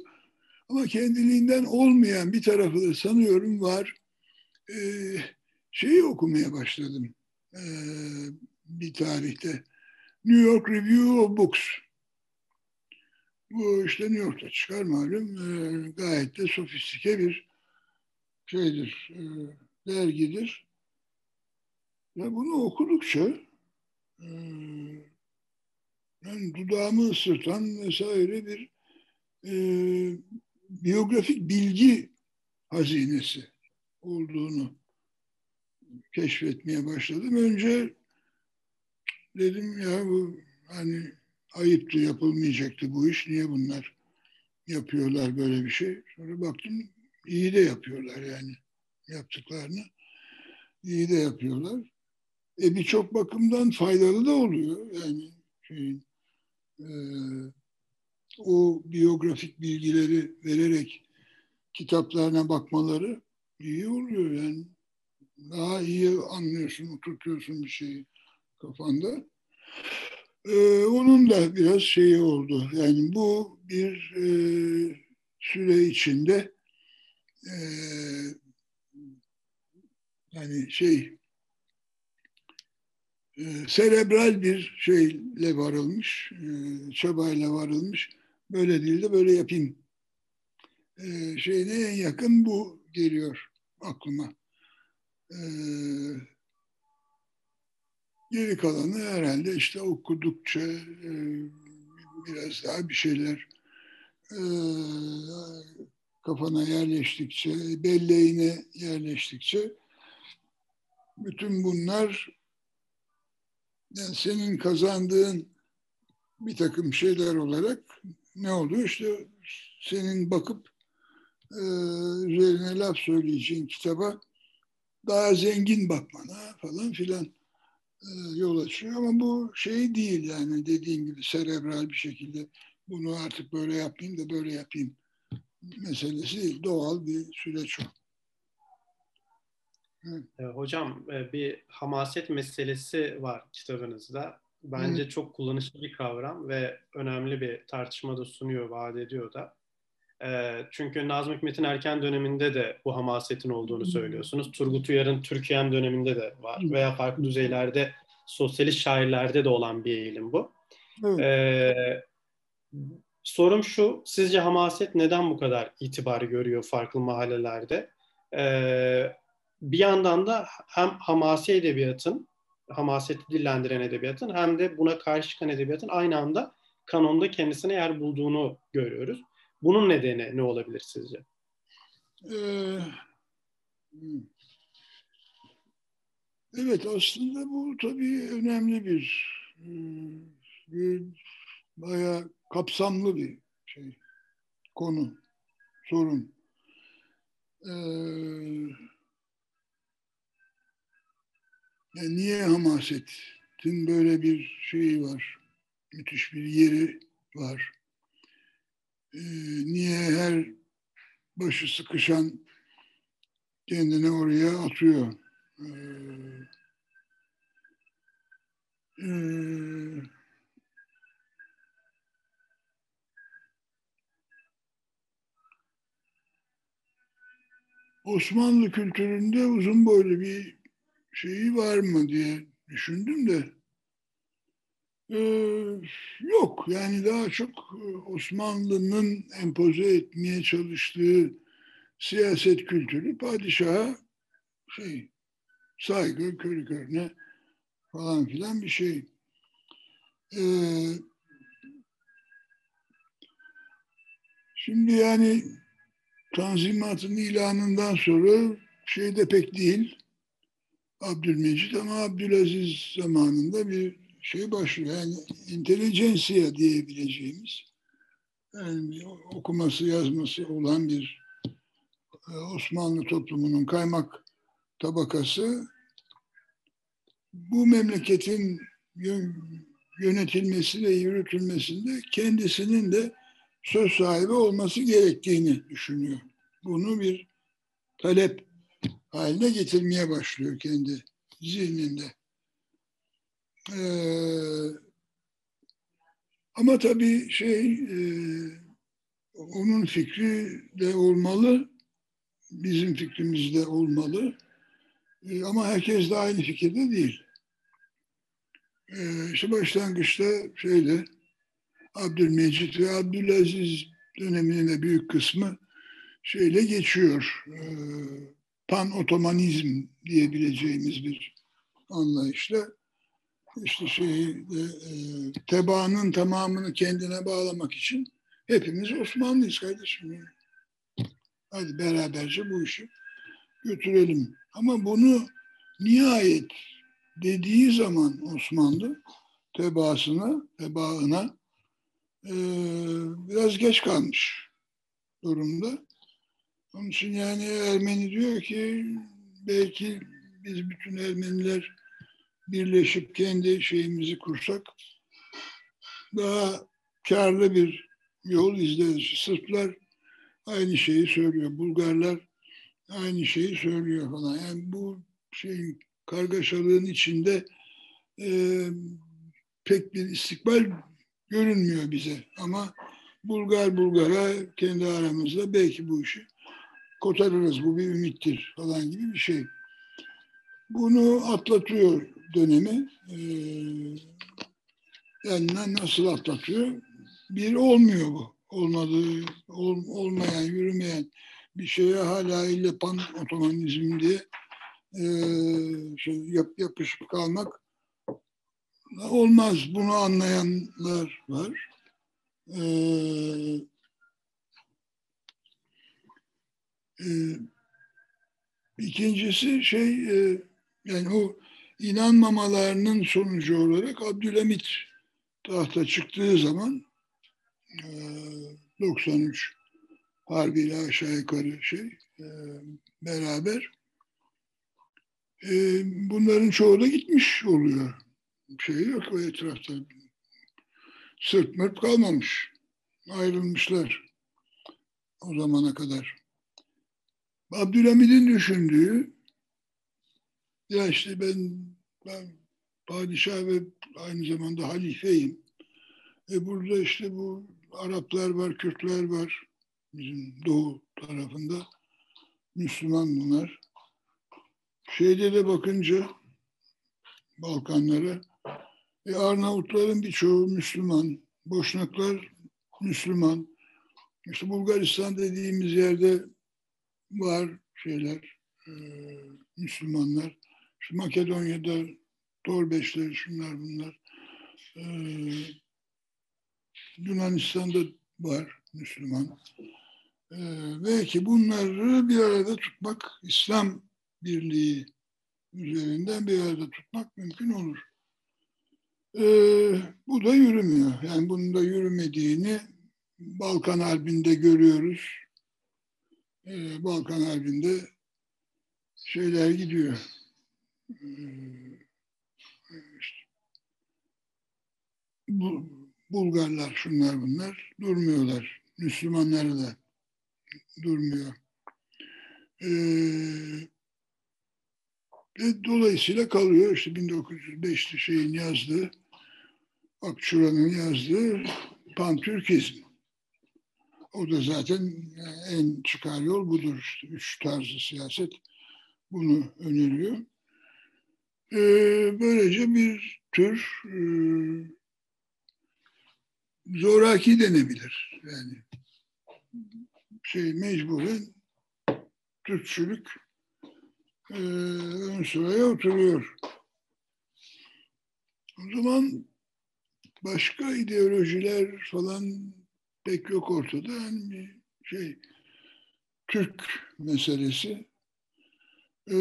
Ama kendiliğinden olmayan bir tarafı da sanıyorum var. E, şeyi okumaya başladım e, bir tarihte. New York Review of Books. Bu işte New York'ta çıkar malum. E, gayet de sofistike bir şeydir, e, dergidir. Ve bunu okudukça e, yani dudağımı ısırtan vesaire bir e, biyografik bilgi hazinesi olduğunu keşfetmeye başladım. Önce dedim ya bu hani ayıptı yapılmayacaktı bu iş. Niye bunlar yapıyorlar böyle bir şey? Sonra baktım iyi de yapıyorlar yani yaptıklarını. iyi de yapıyorlar. E birçok bakımdan faydalı da oluyor. Yani şeyin, e, o biyografik bilgileri vererek kitaplarına bakmaları iyi oluyor yani. Daha iyi anlıyorsun, oturtuyorsun bir şeyi kafanda. Ee, onun da biraz şeyi oldu. Yani bu bir e, süre içinde e, yani şey e, serebral bir şeyle varılmış, e, çabayla varılmış. Böyle değil de böyle yapayım. E, şeyine en yakın bu geliyor aklıma. E, geri kalanı herhalde işte okudukça e, biraz daha bir şeyler e, kafana yerleştikçe, belleğine yerleştikçe bütün bunlar yani senin kazandığın bir takım şeyler olarak ne oluyor? İşte senin bakıp e, üzerine laf söyleyeceğin kitaba daha zengin bakmana falan filan e, yol açıyor. Ama bu şey değil yani dediğin gibi serebral bir şekilde bunu artık böyle yapayım da böyle yapayım meselesi değil. Doğal bir süreç o. E, hocam e, bir hamaset meselesi var kitabınızda. Bence Hı. çok kullanışlı bir kavram ve önemli bir tartışma da sunuyor, vaat ediyor da. E, çünkü Nazım Hikmet'in erken döneminde de bu hamasetin olduğunu söylüyorsunuz. Turgut Uyar'ın Türkiye'm döneminde de var veya farklı düzeylerde sosyalist şairlerde de olan bir eğilim bu. Ee, sorum şu, sizce hamaset neden bu kadar itibar görüyor farklı mahallelerde? Ee, bir yandan da hem hamasi edebiyatın, hamaseti dillendiren edebiyatın hem de buna karşı çıkan edebiyatın aynı anda kanonda kendisine yer bulduğunu görüyoruz. Bunun nedeni ne olabilir sizce? Ee, evet aslında bu tabii önemli bir, hmm, bir bayağı kapsamlı bir şey, konu, sorun. Ee, yani niye hamasetin böyle bir şeyi var, müthiş bir yeri var. Ee, niye her başı sıkışan kendini oraya atıyor. Ee, e, Osmanlı kültüründe uzun boylu bir şeyi var mı diye düşündüm de ee, yok yani daha çok Osmanlı'nın empoze etmeye çalıştığı siyaset kültürü padişaha şey saygı körü körüne falan filan bir şey. Ee, şimdi yani Tanzimat'ın ilanından sonra şey de pek değil. Abdülmecit ama Abdülaziz zamanında bir şey başlıyor. Yani intelijensiya diyebileceğimiz yani okuması yazması olan bir e, Osmanlı toplumunun kaymak tabakası bu memleketin yönetilmesi ve yürütülmesinde kendisinin de söz sahibi olması gerektiğini düşünüyor. Bunu bir talep haline getirmeye başlıyor kendi zihninde. Ee, ama tabii şey e, onun fikri de olmalı, bizim fikrimiz de olmalı. E, ama herkes de aynı fikirde değil. E, işte başlangıçta şeyle Abdülmecit ve Abdülaziz döneminin de büyük kısmı şeyle geçiyor. E, pan otomanizm diyebileceğimiz bir anlayışla işte şey e, tebaanın tamamını kendine bağlamak için hepimiz Osmanlıyız kardeşim. Hadi beraberce bu işi götürelim. Ama bunu nihayet dediği zaman Osmanlı tebaasına, tebaına e, biraz geç kalmış durumda. Onun için yani Ermeni diyor ki belki biz bütün Ermeniler birleşip kendi şeyimizi kursak daha karlı bir yol izleriz. Sırplar aynı şeyi söylüyor. Bulgarlar aynı şeyi söylüyor falan. Yani bu şeyin kargaşalığın içinde e, pek bir istikbal görünmüyor bize. Ama Bulgar Bulgar'a kendi aramızda belki bu işi kotarırız. Bu bir ümittir falan gibi bir şey. Bunu atlatıyor dönemi. Ee, yani nasıl atlatıyor? Bir olmuyor bu. Olmadığı, ol, olmayan, yürümeyen bir şeye hala ile pan otonomizm diye e, şey, yap, yapışıp kalmak olmaz. Bunu anlayanlar var. Ee, e, ikincisi şey e, yani o inanmamalarının sonucu olarak Abdülhamit tahta çıktığı zaman e, 93 harbiyle aşağı yukarı şey e, beraber e, bunların çoğu da gitmiş oluyor. Şey yok o etrafta. Sırt mırt kalmamış. Ayrılmışlar o zamana kadar. Abdülhamid'in düşündüğü ya işte ben, ben padişah ve aynı zamanda halifeyim. E burada işte bu Araplar var, Kürtler var bizim doğu tarafında. Müslüman bunlar. Şeyde de bakınca Balkanlara e, Arnavutların birçoğu Müslüman, Boşnaklar Müslüman. İşte Bulgaristan dediğimiz yerde var şeyler, e, Müslümanlar. İşte Makedonya'da Torbeşler, şunlar bunlar. E, Yunanistan'da var Müslüman. E, belki bunları bir arada tutmak, İslam birliği üzerinden bir arada tutmak mümkün olur. E, bu da yürümüyor. Yani bunun da yürümediğini Balkan Harbi'nde görüyoruz. E, Balkan Harbi'nde şeyler gidiyor. E, işte, bu, Bulgarlar şunlar bunlar durmuyorlar. Müslümanları da durmuyor. Ee, ve dolayısıyla kalıyor işte 1905'te şeyin yazdığı Akçura'nın yazdığı pantürkizm. O da zaten en çıkar yol budur. İşte üç tarzı siyaset bunu öneriyor. Ee, böylece bir tür e, zoraki denebilir. Yani şey mecburen Türkçülük e, ön sıraya oturuyor. O zaman başka ideolojiler falan pek yok ortada. Yani şey Türk meselesi. Ee,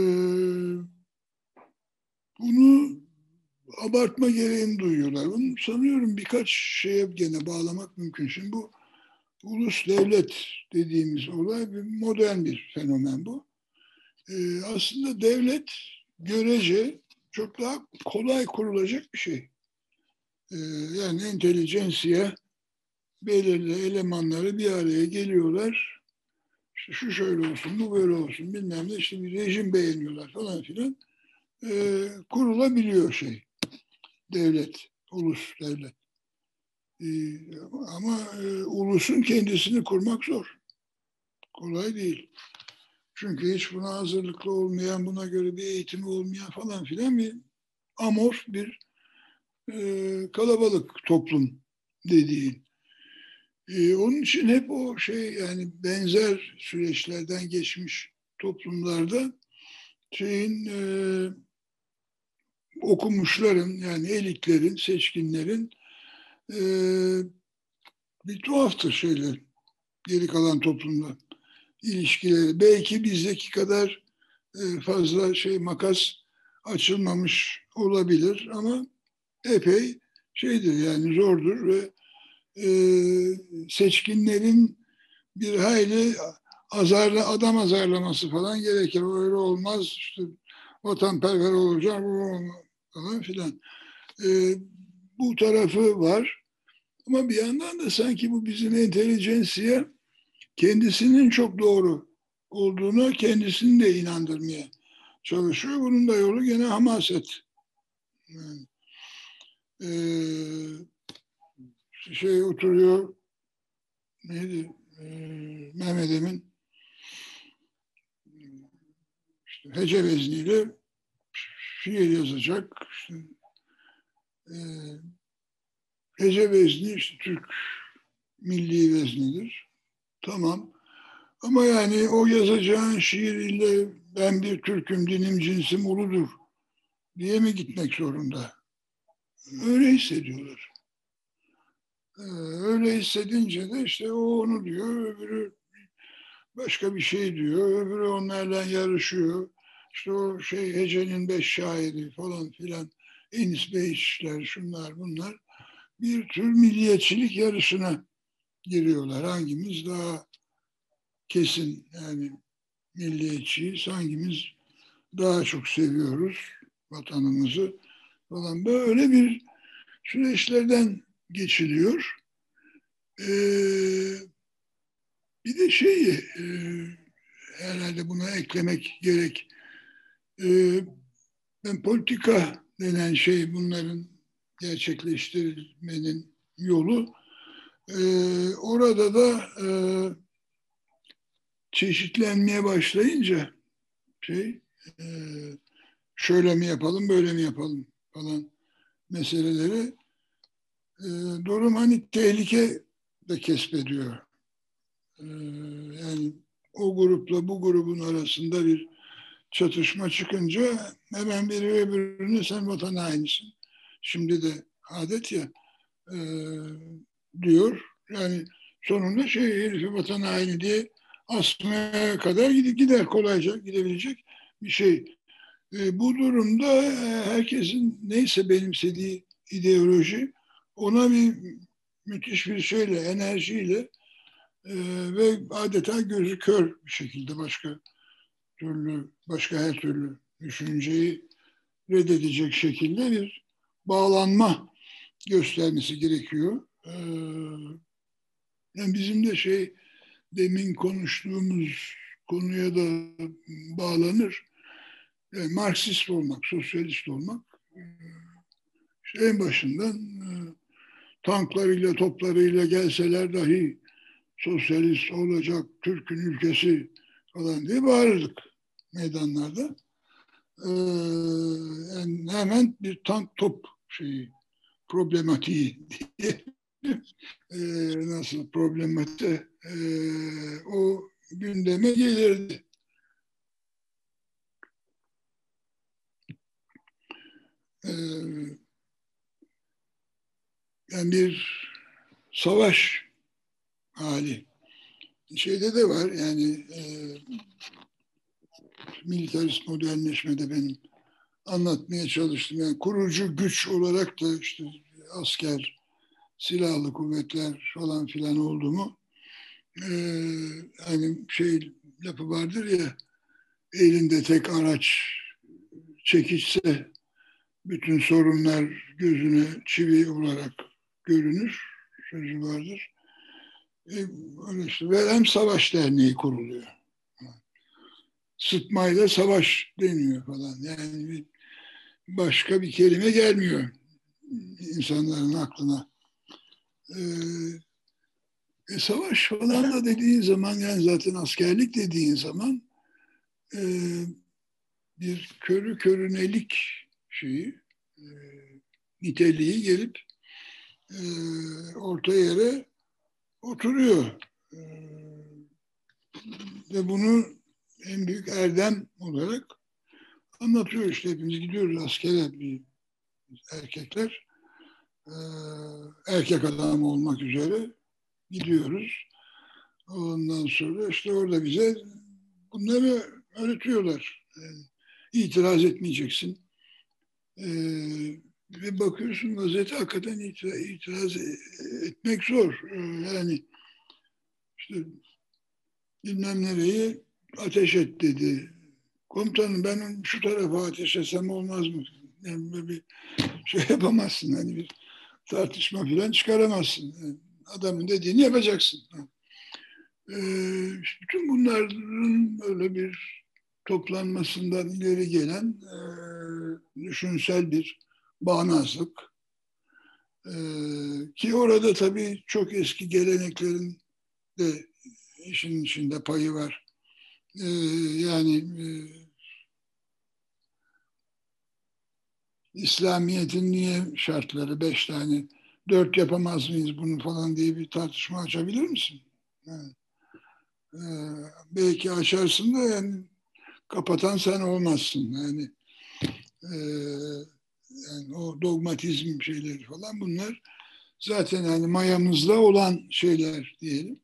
bunu abartma gereğini duyuyorlar. Bunu sanıyorum birkaç şeye gene bağlamak mümkün. Şimdi bu ulus devlet dediğimiz olay bir modern bir fenomen bu. Ee, aslında devlet görece çok daha kolay kurulacak bir şey. Ee, yani entelijensiye belirli elemanları bir araya geliyorlar. İşte şu şöyle olsun, bu böyle olsun bilmem ne işte bir rejim beğeniyorlar falan filan. Ee, kurulabiliyor şey devlet, ulus devlet. Ee, ama e, ulusun kendisini kurmak zor. Kolay değil. Çünkü hiç buna hazırlıklı olmayan, buna göre bir eğitimi olmayan falan filan bir amorf bir e, kalabalık toplum dediğin. E, onun için hep o şey yani benzer süreçlerden geçmiş toplumlarda şeyin e, okumuşların yani elitlerin, seçkinlerin e, bir tuhaftır şeyler geri kalan toplumda ilişkileri. Belki bizdeki kadar e, fazla şey makas açılmamış olabilir ama epey şeydir yani zordur ve e, seçkinlerin bir hayli azarla adam azarlaması falan gerekir. Öyle olmaz. İşte vatanperver olacak falan filan. E, bu tarafı var. Ama bir yandan da sanki bu bizim entelijensiye kendisinin çok doğru olduğunu kendisini de inandırmaya çalışıyor. Bunun da yolu gene hamaset. Yani, e, şey oturuyor neydi e, Mehmet Emin işte hece vezniyle şiir yazacak. İşte, e, hece vezni işte Türk milli veznidir. Tamam. Ama yani o yazacağın şiiriyle ben bir Türk'üm, dinim, cinsim uludur diye mi gitmek zorunda? Öyle hissediyorlar. Ee, öyle hissedince de işte o onu diyor, öbürü başka bir şey diyor, öbürü onlarla yarışıyor. İşte o şey Hece'nin beş şairi falan filan, Enis Beyişler, şunlar bunlar bir tür milliyetçilik yarışına giriyorlar. Hangimiz daha kesin yani milliyetçiyiz, hangimiz daha çok seviyoruz vatanımızı falan. Böyle bir süreçlerden geçiliyor. Ee, bir de şeyi e, herhalde buna eklemek gerek. Ee, ben politika denen şey bunların gerçekleştirmenin yolu. Ee, orada da e, çeşitlenmeye başlayınca şey e, şöyle mi yapalım böyle mi yapalım falan meseleleri e, durum hani tehlike de kesbediyor. E, yani o grupla bu grubun arasında bir çatışma çıkınca hemen biri öbürünü sen vatan hainisin. Şimdi de adet ya e, diyor. Yani sonunda şey herifi vatan haini diye asmaya kadar gider kolayca gidebilecek bir şey. E, bu durumda herkesin neyse benimsediği ideoloji ona bir müthiş bir şeyle, enerjiyle e, ve adeta gözü kör bir şekilde başka türlü, başka her türlü düşünceyi reddedecek şekilde bir bağlanma göstermesi gerekiyor. Ee, yani bizim de şey demin konuştuğumuz konuya da bağlanır. Yani Marksist olmak, sosyalist olmak işte en başından e, tanklarıyla, toplarıyla gelseler dahi sosyalist olacak Türk'ün ülkesi falan diye bağırırdık meydanlarda. Ee, yani hemen bir tank top şeyi problematiği diye e, nasıl problemati e, o gündeme gelirdi. E, yani bir savaş hali şeyde de var yani e, militarist modernleşmede benim anlatmaya çalıştım. Yani kurucu güç olarak da işte asker, silahlı kuvvetler falan filan oldu mu e, hani şey lafı vardır ya elinde tek araç çekiçse bütün sorunlar gözüne çivi olarak görünür sözü vardır. E, öyle işte. Ve hem savaş derneği kuruluyor. Sıtmayla savaş deniyor falan. Yani bir, başka bir kelime gelmiyor insanların aklına. Ee, e, savaş falan da dediğin zaman yani zaten askerlik dediğin zaman e, bir körü körünelik şeyi e, niteliği gelip e, orta yere oturuyor. E, ve bunu en büyük erdem olarak anlatıyor işte hepimiz gidiyoruz askere bir erkekler e, erkek adam olmak üzere gidiyoruz. Ondan sonra işte orada bize bunları öğretiyorlar. Yani itiraz etmeyeceksin. Ve bakıyorsun vaziyete hakikaten itiraz, itiraz etmek zor. Ee, yani işte bilmem nereyi ateş et dedi. Komutanım ben şu tarafa ateş etsem olmaz mı? Yani böyle bir şey yapamazsın. Hani bir tartışma falan çıkaramazsın. Yani adamın dediğini yapacaksın. Ee, bütün bunların böyle bir toplanmasından ileri gelen e, düşünsel bir bağnazlık Ee, ki orada tabii çok eski geleneklerin de işin içinde payı var. Ee, yani e, İslamiyet'in niye şartları beş tane, dört yapamaz mıyız bunu falan diye bir tartışma açabilir misin? Yani, e, belki açarsın da yani kapatan sen olmazsın. Yani, e, yani o dogmatizm şeyleri falan bunlar zaten yani mayamızda olan şeyler diyelim.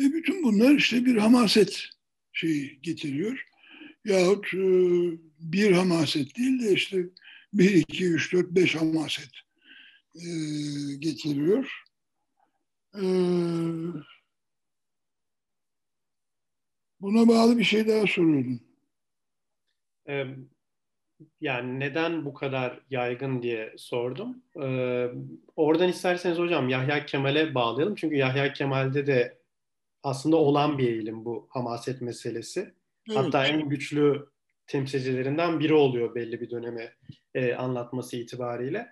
E bütün bunlar işte bir hamaset şeyi getiriyor. Yahut e, bir hamaset değil de işte bir, iki, üç, dört, beş hamaset e, getiriyor. E, buna bağlı bir şey daha soruyordum. Yani neden bu kadar yaygın diye sordum. Ee, oradan isterseniz hocam Yahya Kemal'e bağlayalım. Çünkü Yahya Kemal'de de aslında olan bir eğilim bu hamaset meselesi. Evet. Hatta en güçlü temsilcilerinden biri oluyor belli bir döneme e, anlatması itibariyle.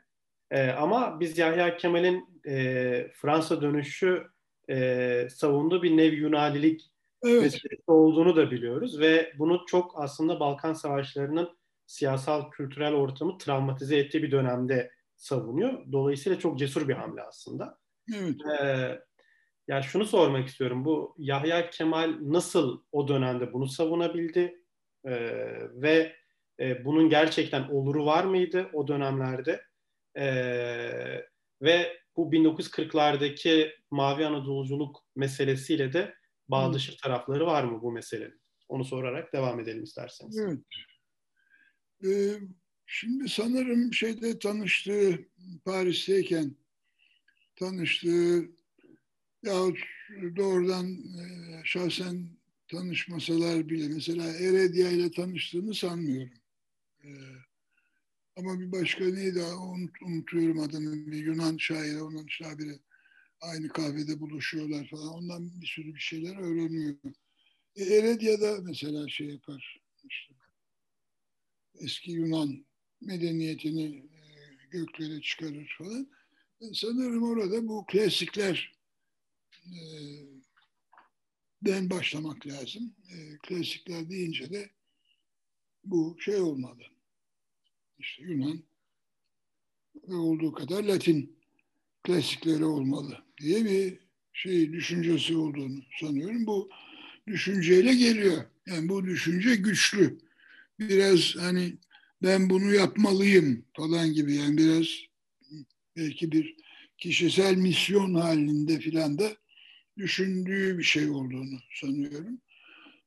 E, ama biz Yahya Kemal'in e, Fransa dönüşü e, savunduğu bir nev Yunanilik evet. meselesi olduğunu da biliyoruz ve bunu çok aslında Balkan Savaşları'nın siyasal kültürel ortamı travmatize ettiği bir dönemde savunuyor. Dolayısıyla çok cesur bir hamle aslında. Evet. Ee, ya şunu sormak istiyorum. Bu Yahya Kemal nasıl o dönemde bunu savunabildi? Ee, ve e, bunun gerçekten oluru var mıydı o dönemlerde? Ee, ve bu 1940'lardaki Mavi Anadoluculuk meselesiyle de bağdaşır tarafları var mı bu meselenin? Onu sorarak devam edelim isterseniz. Evet. Ee, şimdi sanırım şeyde tanıştığı Paris'teyken tanıştığı yahut doğrudan e, şahsen tanışmasalar bile mesela Eredia ile tanıştığını sanmıyorum. Ee, ama bir başka neydi unut, unutuyorum adını bir Yunan şairi onun şairi aynı kahvede buluşuyorlar falan ondan bir sürü bir şeyler öğreniyor. E, Eredia da mesela şey yapar işte eski Yunan medeniyetini e, göklere çıkarır falan. Ben sanırım orada bu klasikler e, den başlamak lazım. E, klasikler deyince de bu şey olmalı. İşte Yunan ve olduğu kadar Latin klasikleri olmalı diye bir şey düşüncesi olduğunu sanıyorum. Bu düşünceyle geliyor. Yani bu düşünce güçlü biraz hani ben bunu yapmalıyım falan gibi yani biraz belki bir kişisel misyon halinde filan da düşündüğü bir şey olduğunu sanıyorum.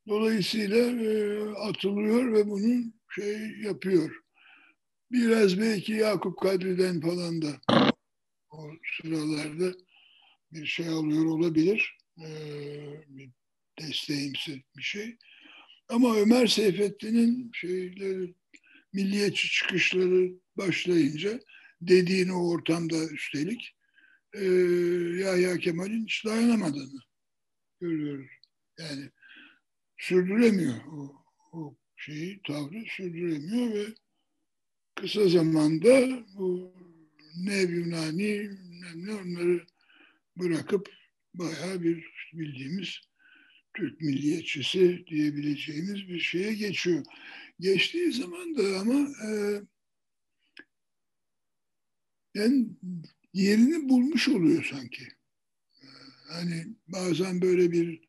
Dolayısıyla e, atılıyor ve bunu şey yapıyor. Biraz belki Yakup Kadri'den falan da o sıralarda bir şey alıyor olabilir. E, bir desteğimsi bir şey. Ama Ömer Seyfettin'in şeyleri, milliyetçi çıkışları başlayınca dediğini o ortamda üstelik e, Yahya Kemal'in hiç dayanamadığını görüyoruz. Yani sürdüremiyor o, o şeyi, tavrı sürdüremiyor ve kısa zamanda bu Nev Yunani ne onları bırakıp bayağı bir bildiğimiz Türk milliyetçisi diyebileceğimiz bir şeye geçiyor. Geçtiği zaman da ama e, yani yerini bulmuş oluyor sanki. E, hani bazen böyle bir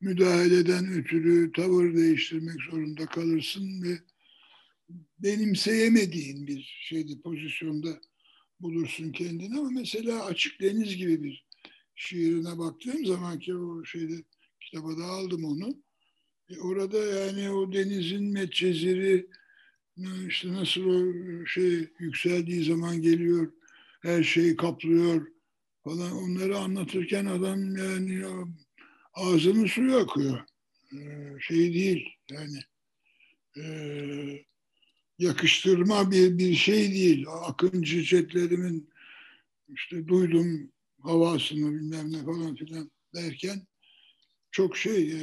müdahaleden ötürü tavır değiştirmek zorunda kalırsın ve benimseyemediğin bir şeydi pozisyonda bulursun kendini ama mesela Açık Deniz gibi bir şiirine baktığım zaman ki o şeyde kitaba da aldım onu. E orada yani o denizin metçeziri işte nasıl o şey yükseldiği zaman geliyor, her şeyi kaplıyor falan onları anlatırken adam yani ağzının suyu akıyor. Ee, şey değil yani e, yakıştırma bir, bir şey değil. Akıncı çetlerimin işte duydum havasını bilmem ne falan filan derken çok şey e,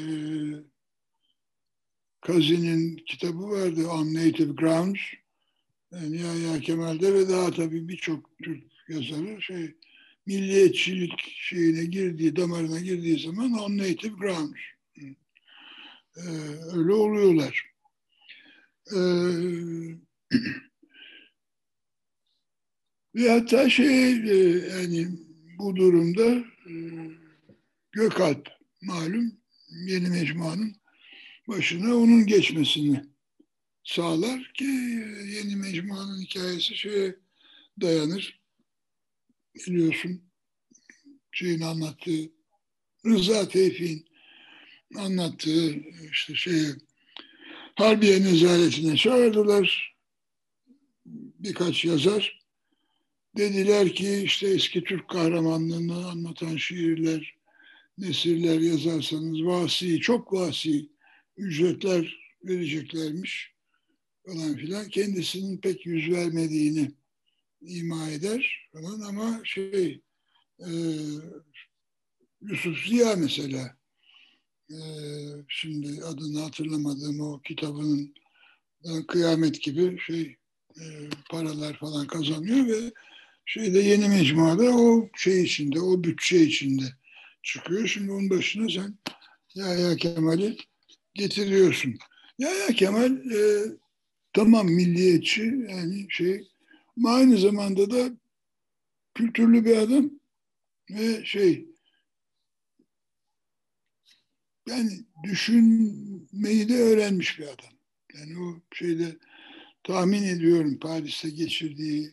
Kazi'nin kitabı vardı On Native Grounds. Yani Yahya Kemal'de ve daha tabii birçok Türk yazarı şey milliyetçilik şeyine girdiği, damarına girdiği zaman on native grounds. Ee, öyle oluyorlar. Ee, ve hatta şey e, yani bu durumda e, Gökalp malum yeni mecmuanın başına onun geçmesini sağlar ki yeni mecmuanın hikayesi şeye dayanır. Biliyorsun şeyin anlattığı Rıza Tevfik'in anlattığı işte şey Harbiye nezaretine çağırdılar. Birkaç yazar. Dediler ki işte eski Türk kahramanlığını anlatan şiirler, nesirler yazarsanız vasi, çok vasi ücretler vereceklermiş falan filan. Kendisinin pek yüz vermediğini ima eder falan ama şey e, Yusuf Ziya mesela e, şimdi adını hatırlamadığım o kitabının kıyamet gibi şey e, paralar falan kazanıyor ve şeyde yeni mecmuada o şey içinde, o bütçe içinde çıkıyor. Şimdi onun başına sen Yahya Kemal'i getiriyorsun. Yahya Kemal e, tamam milliyetçi yani şey ama aynı zamanda da kültürlü bir adam ve şey yani düşünmeyi de öğrenmiş bir adam. Yani o şeyde tahmin ediyorum Paris'te geçirdiği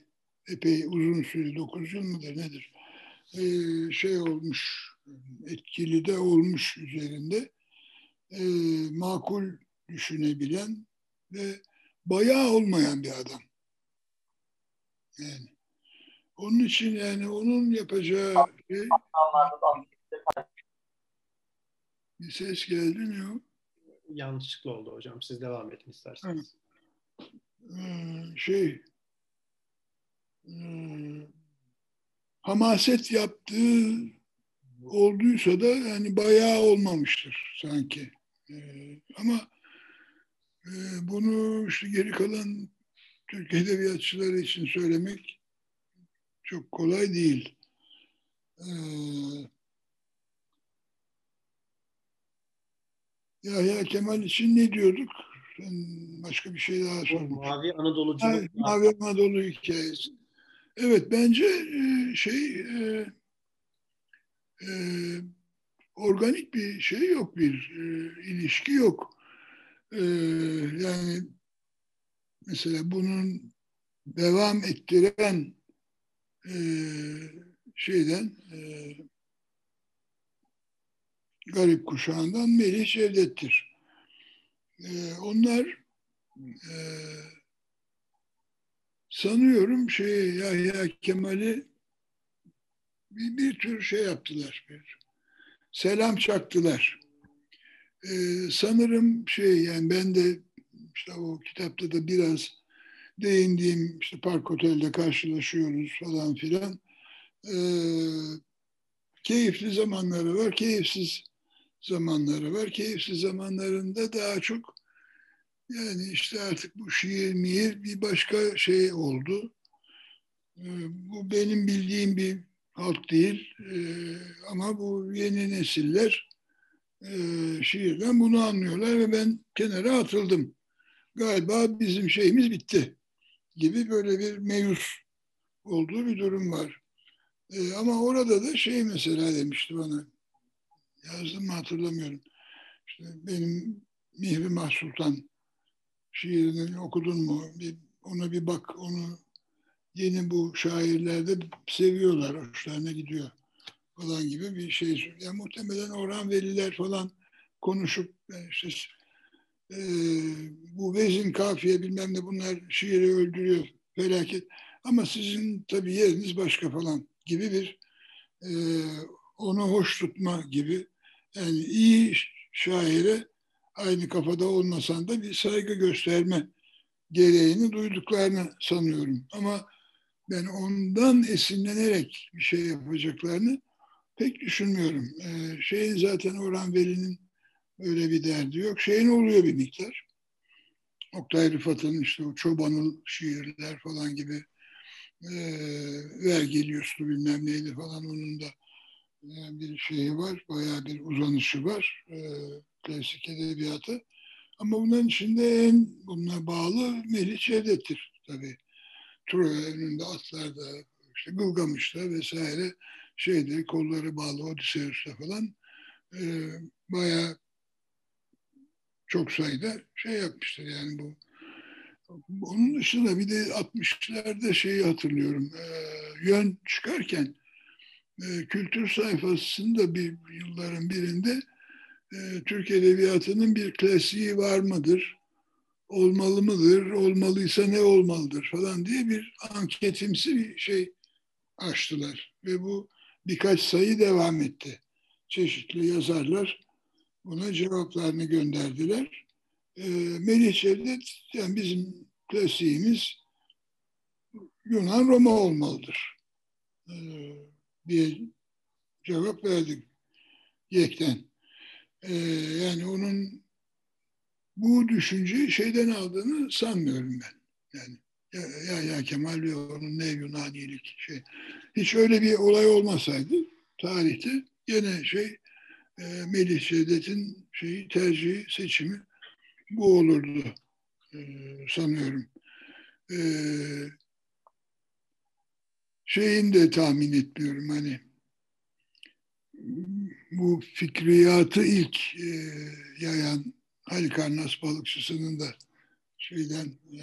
epey uzun süre, 9 yıl mıdır nedir? Ee, şey olmuş, etkili de olmuş üzerinde. Ee, makul düşünebilen ve bayağı olmayan bir adam. Yani onun için yani onun yapacağı şey bir ses geldi mi o? Yanlışlıkla oldu hocam. Siz devam edin isterseniz. Ee, şey hmm, hamaset yaptığı olduysa da yani bayağı olmamıştır sanki. Ee, ama e, bunu işte geri kalan Türk edebiyatçıları için söylemek çok kolay değil. Ee, Yahya Kemal için ne diyorduk? Sen başka bir şey daha sormuş. Mavi Anadoluculuk. Mavi Anadolu hikayesi. Evet bence e, şey e, organik bir şey yok bir e, ilişki yok. E, yani mesela bunun devam ettiren e, şeyden e, garip kuşağından Melih Cevdet'tir. E, onlar e, sanıyorum şey Yahya Kemal'i bir, bir tür şey yaptılar. Bir selam çaktılar. E, sanırım şey yani ben de işte o kitapta da biraz değindiğim işte Park Otel'de karşılaşıyoruz falan filan. E, keyifli zamanları var, keyifsiz zamanları var. Keyifsiz zamanlarında daha çok yani işte artık bu şiir mihir bir başka şey oldu. Ee, bu benim bildiğim bir halk değil ee, ama bu yeni nesiller e, şiirden bunu anlıyorlar ve ben kenara atıldım. Galiba bizim şeyimiz bitti gibi böyle bir meyus olduğu bir durum var. Ee, ama orada da şey mesela demişti bana yazdım mı hatırlamıyorum. İşte benim Mihri Mahsultan şiirini okudun mu? Bir, ona bir bak, onu yeni bu şairlerde seviyorlar, hoşlarına gidiyor falan gibi bir şey. Yani muhtemelen Orhan Veliler falan konuşup yani işte e, bu vezin kafiye bilmem ne bunlar şiiri öldürüyor felaket. Ama sizin tabii yeriniz başka falan gibi bir e, onu hoş tutma gibi yani iyi şaire aynı kafada olmasan da bir saygı gösterme gereğini duyduklarını sanıyorum. Ama ben ondan esinlenerek bir şey yapacaklarını pek düşünmüyorum. Ee, şeyin zaten Orhan Veli'nin öyle bir derdi yok. Şeyin oluyor bir miktar. Oktay Rıfat'ın işte o çobanıl şiirler falan gibi e, vergiliuslu bilmem neydi falan onun da e, bir şeyi var, bayağı bir uzanışı var e, klasik edebiyata. Ama bunların içinde en bununla bağlı Melih Cevdet'tir tabii. Troya önünde atlarda, işte Gılgamış'ta vesaire şeyde kolları bağlı Odysseus'ta falan e, bayağı çok sayıda şey yapmıştır yani bu. Onun dışında bir de 60'larda şeyi hatırlıyorum. E, yön çıkarken e, kültür sayfasında bir yılların birinde e, Türk Edebiyatı'nın bir klasiği var mıdır? Olmalı mıdır? Olmalıysa ne olmalıdır falan diye bir anketimsi bir şey açtılar. Ve bu birkaç sayı devam etti. Çeşitli yazarlar buna cevaplarını gönderdiler. E, Melih Cevdet, yani bizim klasiğimiz Yunan Roma olmalıdır e, diye cevap verdik yekten. E, yani onun bu düşünceyi şeyden aldığını sanmıyorum ben. Yani ya, ya, Kemal ve onun ne Yunanilik şey. Hiç öyle bir olay olmasaydı tarihte yine şey e, Melih Cevdet'in şeyi tercihi, seçimi bu olurdu e, sanıyorum. E, şeyin de tahmin etmiyorum hani bu fikriyatı ilk e, yayan Halikarnas balıkçısının da şeyden e,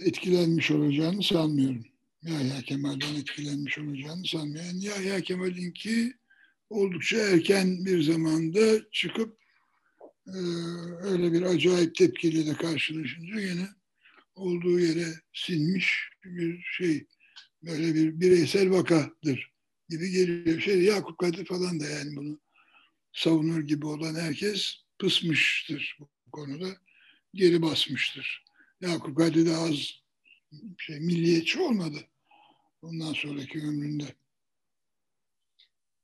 etkilenmiş olacağını sanmıyorum. Yahya Kemal'den etkilenmiş olacağını sanmıyorum. Yahya Kemal'inki oldukça erken bir zamanda çıkıp e, öyle bir acayip tepkiyle karşılaşınca yine olduğu yere sinmiş bir şey böyle bir bireysel vakadır gibi geliyor. Şey Yakup Kadri falan da yani bunu savunur gibi olan herkes pısmıştır bu konuda. Geri basmıştır. Yakup Kadri de az şey, milliyetçi olmadı ondan sonraki ömründe.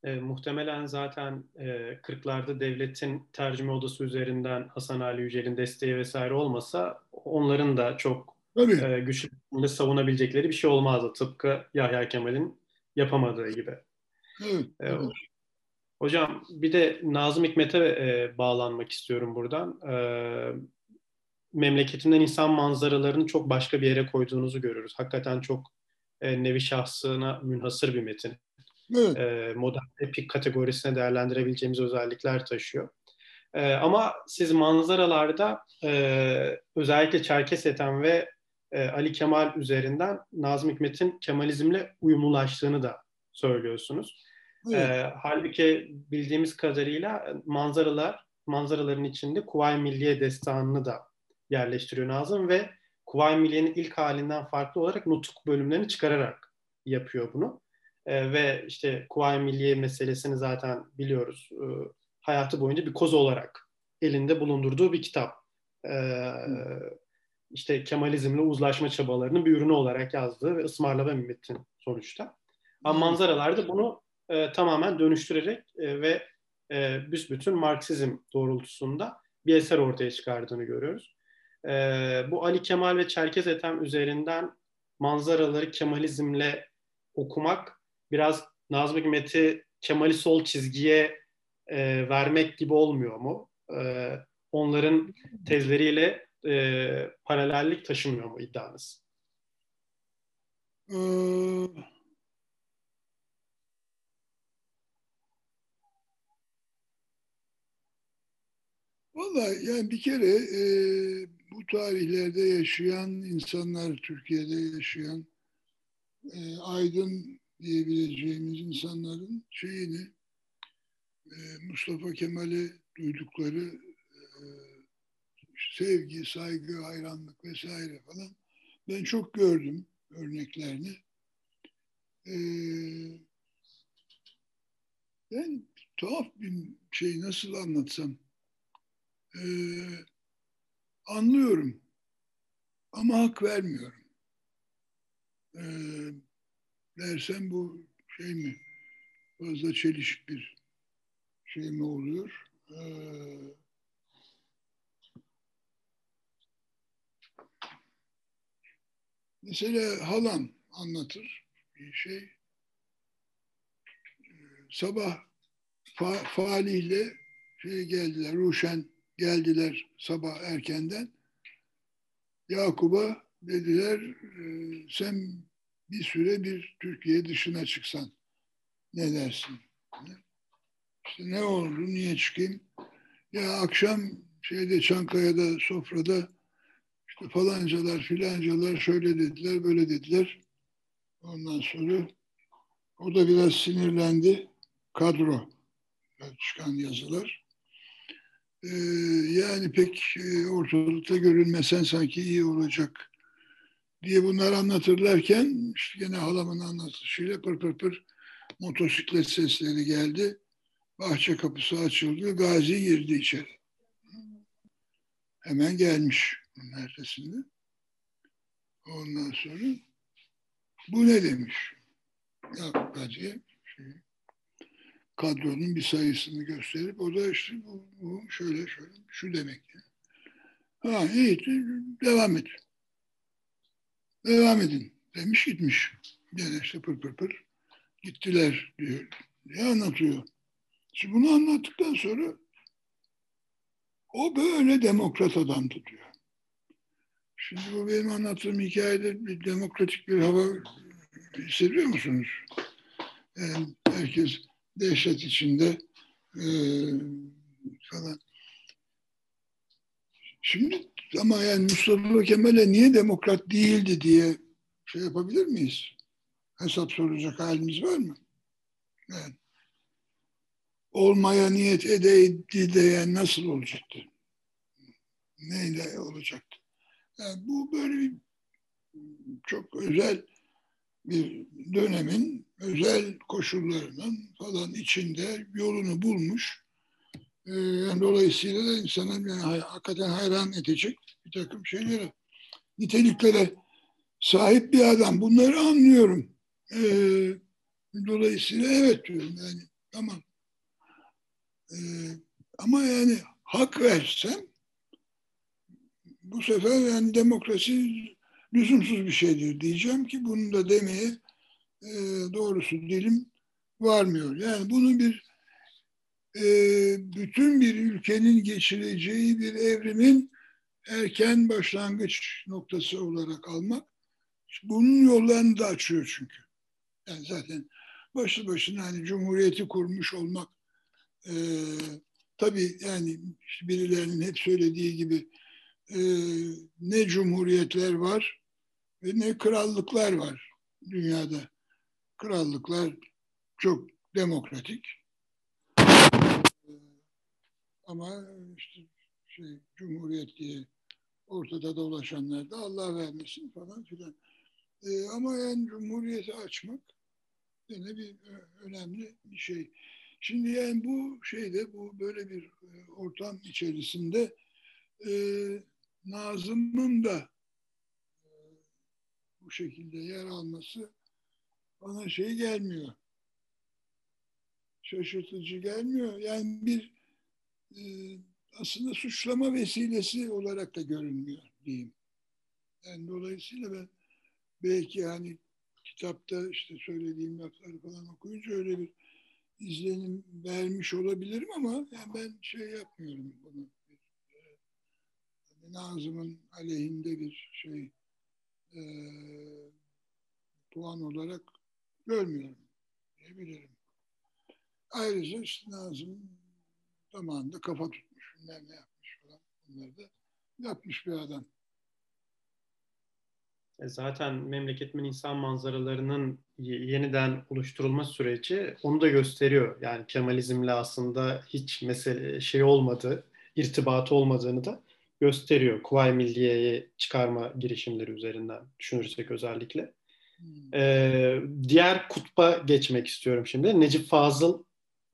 E, muhtemelen zaten e, 40'larda devletin tercüme odası üzerinden Hasan Ali Yücel'in desteği vesaire olmasa onların da çok e, güçlü savunabilecekleri bir şey olmazdı. Tıpkı Yahya Kemal'in yapamadığı gibi. Evet, e, evet. Hocam bir de Nazım Hikmet'e e, bağlanmak istiyorum buradan. E, memleketinden insan manzaralarını çok başka bir yere koyduğunuzu görüyoruz. Hakikaten çok e, nevi şahsına münhasır bir metin evet. e, modern epik kategorisine değerlendirebileceğimiz özellikler taşıyor. E, ama siz manzaralarda e, özellikle Çerkes Ethem ve e, Ali Kemal üzerinden Nazım Hikmet'in Kemalizmle uyumlulaştığını da söylüyorsunuz. E, halbuki bildiğimiz kadarıyla manzaralar, manzaraların içinde Kuvayi Milliye destanını da yerleştiriyor Nazım ve Kuvayi Milliye'nin ilk halinden farklı olarak nutuk bölümlerini çıkararak yapıyor bunu. E, ve işte Kuvayi Milliye meselesini zaten biliyoruz. E, hayatı boyunca bir koz olarak elinde bulundurduğu bir kitap. E, işte Kemalizmle uzlaşma çabalarının bir ürünü olarak yazdığı ve ısmarlama bir metin sonuçta. Ama manzaralarda bunu e, tamamen dönüştürerek e, ve e, büsbütün Marksizm doğrultusunda bir eser ortaya çıkardığını görüyoruz. E, bu Ali Kemal ve Çerkez Ethem üzerinden manzaraları Kemalizmle okumak biraz Nazım Hikmet'i Kemal'i sol çizgiye e, vermek gibi olmuyor mu? E, onların tezleriyle e, paralellik taşımıyor mu iddianız? Ee, Valla yani bir kere e, bu tarihlerde yaşayan insanlar, Türkiye'de yaşayan e, aydın diyebileceğimiz insanların şeyini e, Mustafa Kemal'e duydukları e, sevgi, saygı, hayranlık vesaire falan ben çok gördüm örneklerini. E, ben tuhaf bir şey nasıl anlatsam e, anlıyorum ama hak vermiyorum. E, dersem bu şey mi fazla çelişik bir şey mi oluyor? Ee, Mesela halam anlatır bir şey. Sabah fa Falih'le şey geldiler, Ruşen geldiler sabah erkenden. Yakup'a dediler sen bir süre bir Türkiye dışına çıksan ne dersin? İşte ne oldu, niye çıkayım? Ya akşam şeyde Çankaya'da sofrada işte falancalar filancalar şöyle dediler, böyle dediler. Ondan sonra o da biraz sinirlendi. Kadro çıkan yazılar. Ee, yani pek e, ortalıkta görünmesen sanki iyi olacak diye bunlar anlatırlarken işte gene halamın anlatışıyla pır pır pır motosiklet sesleri geldi. Bahçe kapısı açıldı. Gazi girdi içeri. Hemen gelmiş bunun ertesinde. Ondan sonra bu ne demiş? Ya Gazi'ye şey, kadronun bir sayısını gösterip o da işte bu, bu şöyle şöyle şu demek. Yani. Ha iyi devam et. Devam edin demiş gitmiş. Gene işte pır pır pır gittiler diyor. Ne anlatıyor? Şimdi bunu anlattıktan sonra o böyle demokrat adamdı diyor. Şimdi bu benim anlattığım hikayede bir demokratik bir hava hissediyor musunuz? Yani herkes dehşet içinde e, falan. Şimdi ama yani Mustafa Kemal'e niye demokrat değildi diye şey yapabilir miyiz? Hesap soracak halimiz var mı? Yani olmaya niyet edeydi de yani nasıl olacaktı? Neyle olacaktı? Yani bu böyle bir çok özel bir dönemin özel koşullarının falan içinde yolunu bulmuş. Ee, yani dolayısıyla da insanın yani hakikaten hayran edecek bir takım şeylere, niteliklere sahip bir adam. Bunları anlıyorum. Ee, dolayısıyla evet diyorum yani tamam. Ee, ama yani hak versem bu sefer yani demokrasi lüzumsuz bir şeydir diyeceğim ki bunu da demeye e, doğrusu dilim varmıyor. Yani bunu bir e, bütün bir ülkenin geçireceği bir evrimin erken başlangıç noktası olarak almak bunun yollarını da açıyor çünkü. Yani zaten başlı başına hani cumhuriyeti kurmuş olmak e, tabii yani birilerinin hep söylediği gibi e, ne cumhuriyetler var ne krallıklar var dünyada. Krallıklar çok demokratik. Ama işte şey, cumhuriyet diye ortada dolaşanlar da Allah vermesin falan filan. E, ama yani cumhuriyeti açmak yine bir önemli bir şey. Şimdi yani bu şeyde bu böyle bir e, ortam içerisinde e, Nazım'ın da e, bu şekilde yer alması bana şey gelmiyor. Şaşırtıcı gelmiyor. Yani bir e, aslında suçlama vesilesi olarak da görünmüyor diyeyim. Yani dolayısıyla ben belki hani kitapta işte söylediğim lafları falan okuyunca öyle bir izlenim vermiş olabilirim ama yani ben şey yapmıyorum bunu. Yani Nazım'ın aleyhinde bir şey e, puan olarak görmüyorum diyebilirim. Ayrıca işte Nazım zamanında kafa tutmuş, ne yapmış falan bunları da yapmış bir adam. E, zaten memleketimin insan manzaralarının yeniden oluşturulma süreci onu da gösteriyor. Yani Kemalizmle aslında hiç mesele şey olmadı, irtibatı olmadığını da gösteriyor. Kuvayi Milliye'yi çıkarma girişimleri üzerinden düşünürsek özellikle. Hmm. Ee, diğer kutba geçmek istiyorum şimdi. Necip Fazıl,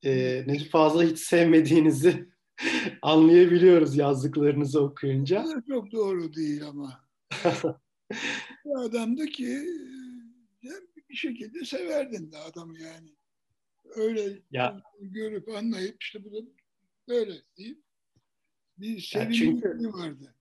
e, Necip Fazıl'ı hiç sevmediğinizi anlayabiliyoruz yazdıklarınızı okuyunca. Çok doğru değil ama. bir adamdı ki bir şekilde severdin de adamı yani. Öyle ya. görüp anlayıp işte bu da böyle deyip bir çünkü... vardı.